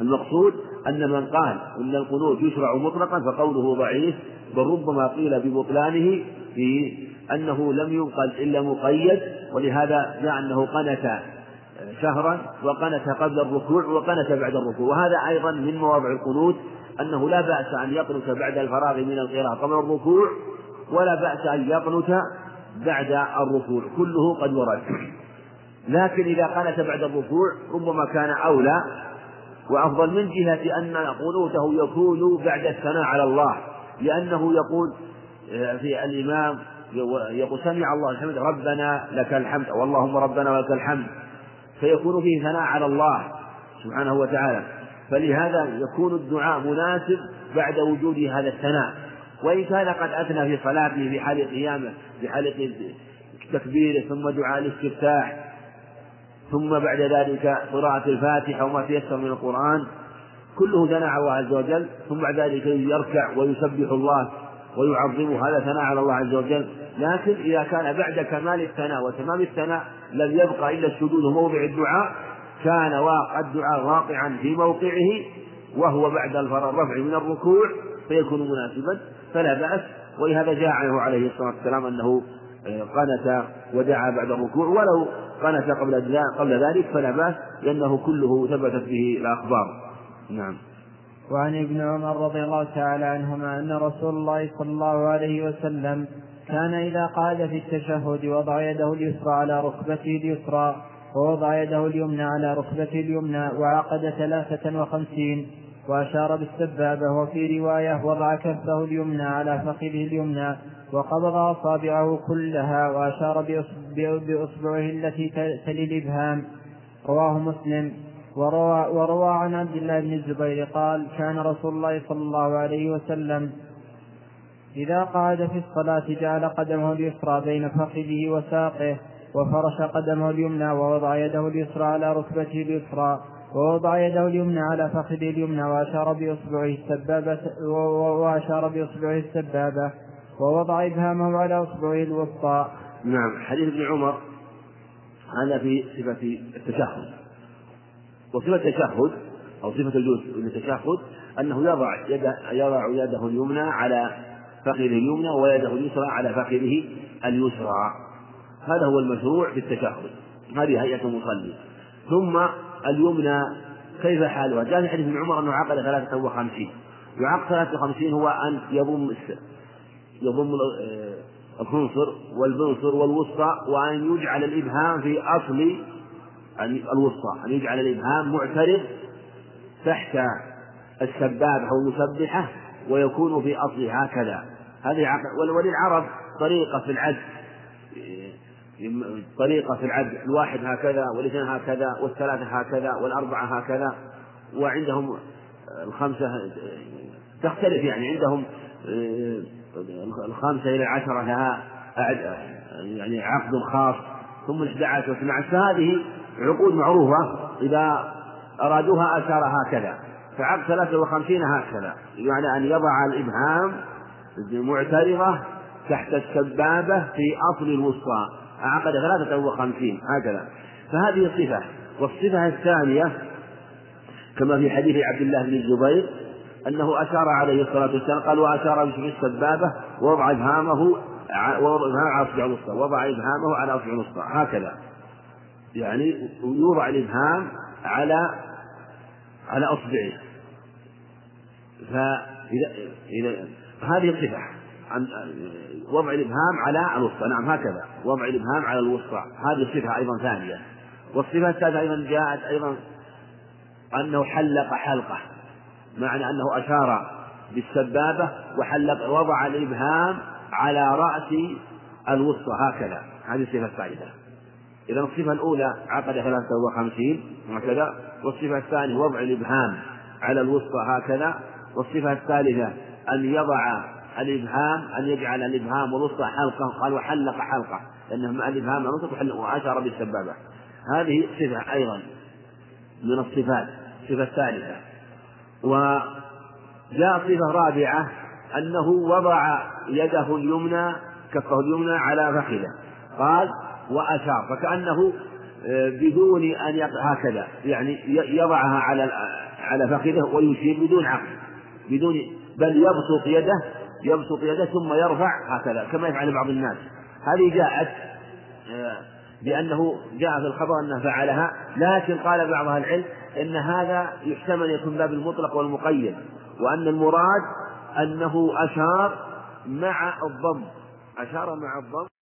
المقصود أن من قال إن القنوت يشرع مطلقا فقوله ضعيف بل ربما قيل ببطلانه في أنه لم ينقل إلا مقيد ولهذا جاء أنه قنت شهرا وقنت قبل الركوع وقنت بعد الركوع. وهذا أيضا من مواضع القنوت أنه لا بأس أن يقنت بعد الفراغ من القراءة قبل الركوع ولا بأس أن يقنت بعد الركوع. كله قد ورد. لكن إذا قنت بعد الركوع ربما كان أولى وأفضل من جهة أن قنوته يكون بعد الثناء على الله لأنه يقول آه، في الإمام يقول سمع الله الحمد ربنا لك الحمد واللهم ربنا ولك الحمد فيكون فيه ثناء على الله سبحانه وتعالى. فلهذا يكون الدعاء مناسب بعد وجود هذا الثناء. وإن كان قد أثنى في صلاته في حال قيامه في حال تكبيره ثم دعاء الاستفتاح ثم بعد ذلك قراءة الفاتحة وما تيسر من القرآن كله ثناء على الله عز وجل ثم بعد ذلك يركع ويسبح الله ويعظمه هذا ثناء على الله عز وجل. لكن إذا كان بعد كمال الثناء وتمام الثناء لم يبقى إلا السجود وموضع الدعاء كان واقع الدعاء واقعا في موقعه وهو بعد الرفع من الركوع فيكون مناسبا فلا بأس. ولهذا جاء عنه عليه الصلاة والسلام أنه قنت ودعا بعد الركوع ولو قنت قبل قبل ذلك فلا بأس لأنه كله ثبتت به الأخبار. نعم. وعن ابن عمر رضي الله تعالى عنهما أن رسول الله صلى الله عليه وسلم كان إذا قعد في التشهد وضع يده اليسرى على ركبته اليسرى ووضع يده اليمنى على ركبته اليمنى وعقد ثلاثة وخمسين وأشار بالسبابة وفي رواية وضع كفه اليمنى على فخذه اليمنى وقبض أصابعه كلها وأشار بإصبعه التي تلي الإبهام. رواه مسلم. وروى, وروى عن عبد الله بن الزبير قال كان رسول الله صلى الله عليه وسلم إذا قعد في الصلاة جعل قدمه اليسرى بين فخذه وساقه وفرش قدمه اليمنى ووضع يده اليسرى على ركبته اليسرى ووضع يده اليمنى على فخذه اليمنى وأشار بإصبعه السبابة وأشار بإصبعه السبابة. ووضع إبهامه على إصبعه الوسطى. نعم حديث ابن عمر هذا في صفة التشهد. وصفة التشهد أو صفة الجلوس للتشهد أنه يضع يد يضع يده اليمنى على فخذه اليمنى ويده اليسرى على فخذه اليسرى. هذا هو المشروع في التشهد هذه هيئة المصلي. ثم اليمنى كيف حالها؟ جاء في حديث ابن عمر أنه عقد ثلاثة وخمسين. يعقد ثلاثة وخمسين هو أن يضم يضم الخنصر والبنصر والوسطى وأن يجعل الإبهام في أصل الوسطى أن يجعل الإبهام معترض تحت السبابة أو المسبحة ويكون في أصله هكذا. هذه وللعرب طريقة في العد طريقة في العد الواحد هكذا والاثنين هكذا والثلاثة هكذا والأربعة هكذا وعندهم الخمسة تختلف يعني. عندهم الخامسة إلى العشرة لها يعني عقد خاص. ثم الإحدى عشر واثنى عشر. فهذه عقود معروفة. إذا أرادوها أشار هكذا. فعقد ثلاثة وخمسين هكذا. يعني أن يضع الإبهام معترضة تحت السبابة في أصل الوسطى. عقد ثلاثة وخمسين هكذا. فهذه صفة والصفة الثانية كما في حديث عبد الله بن الزبير أنه أشار عليه الصلاة والسلام قال وأشار بشبه السبابة ووضع إبهامه على أصبع الوسطى وضع إبهامه على أصبع الوسطى هكذا. يعني يوضع الإبهام على على أصبعه. فإذا إذا هذه الصفة عن وضع الإبهام على الوسطى نعم هكذا. وضع الإبهام على الوسطى هذه صفة أيضا ثانية. والصفة الثالثة أيضا جاءت أيضا أنه حلق حلقة. معنى أنه أشار بالسبابة وحلق وضع الإبهام على رأس الوسطى هكذا. هذه الصفة الثالثة إذا الصفة الأولى عقد ثلاثة وخمسين هكذا. والصفة الثانية وضع الإبهام على الوسطى هكذا. والصفة الثالثة أن يضع الإبهام أن يجعل الإبهام والوسطى حلقة قال وحلق حلقة. لأنه مع الإبهام والوسطى وأشار بالسبابة. هذه صفة أيضا من الصفات. الصفة الثالثة وجاء صفة رابعة أنه وضع يده اليمنى كفه اليمنى على فخذه. قال وأشار. فكأنه آه، بدون أن هكذا. يعني يضعها على على فخذه ويشير بدون عقل بدون بل يبسط يده يبسط يده ثم يرفع هكذا كما يفعل بعض الناس. هذه جاءت آه، بأنه جاء في الخبر أنه فعلها لكن قال بعض أهل العلم إن هذا يحتمل يكون باب المطلق والمقيد وأن المراد أنه أشار مع الضم. أشار مع الضم.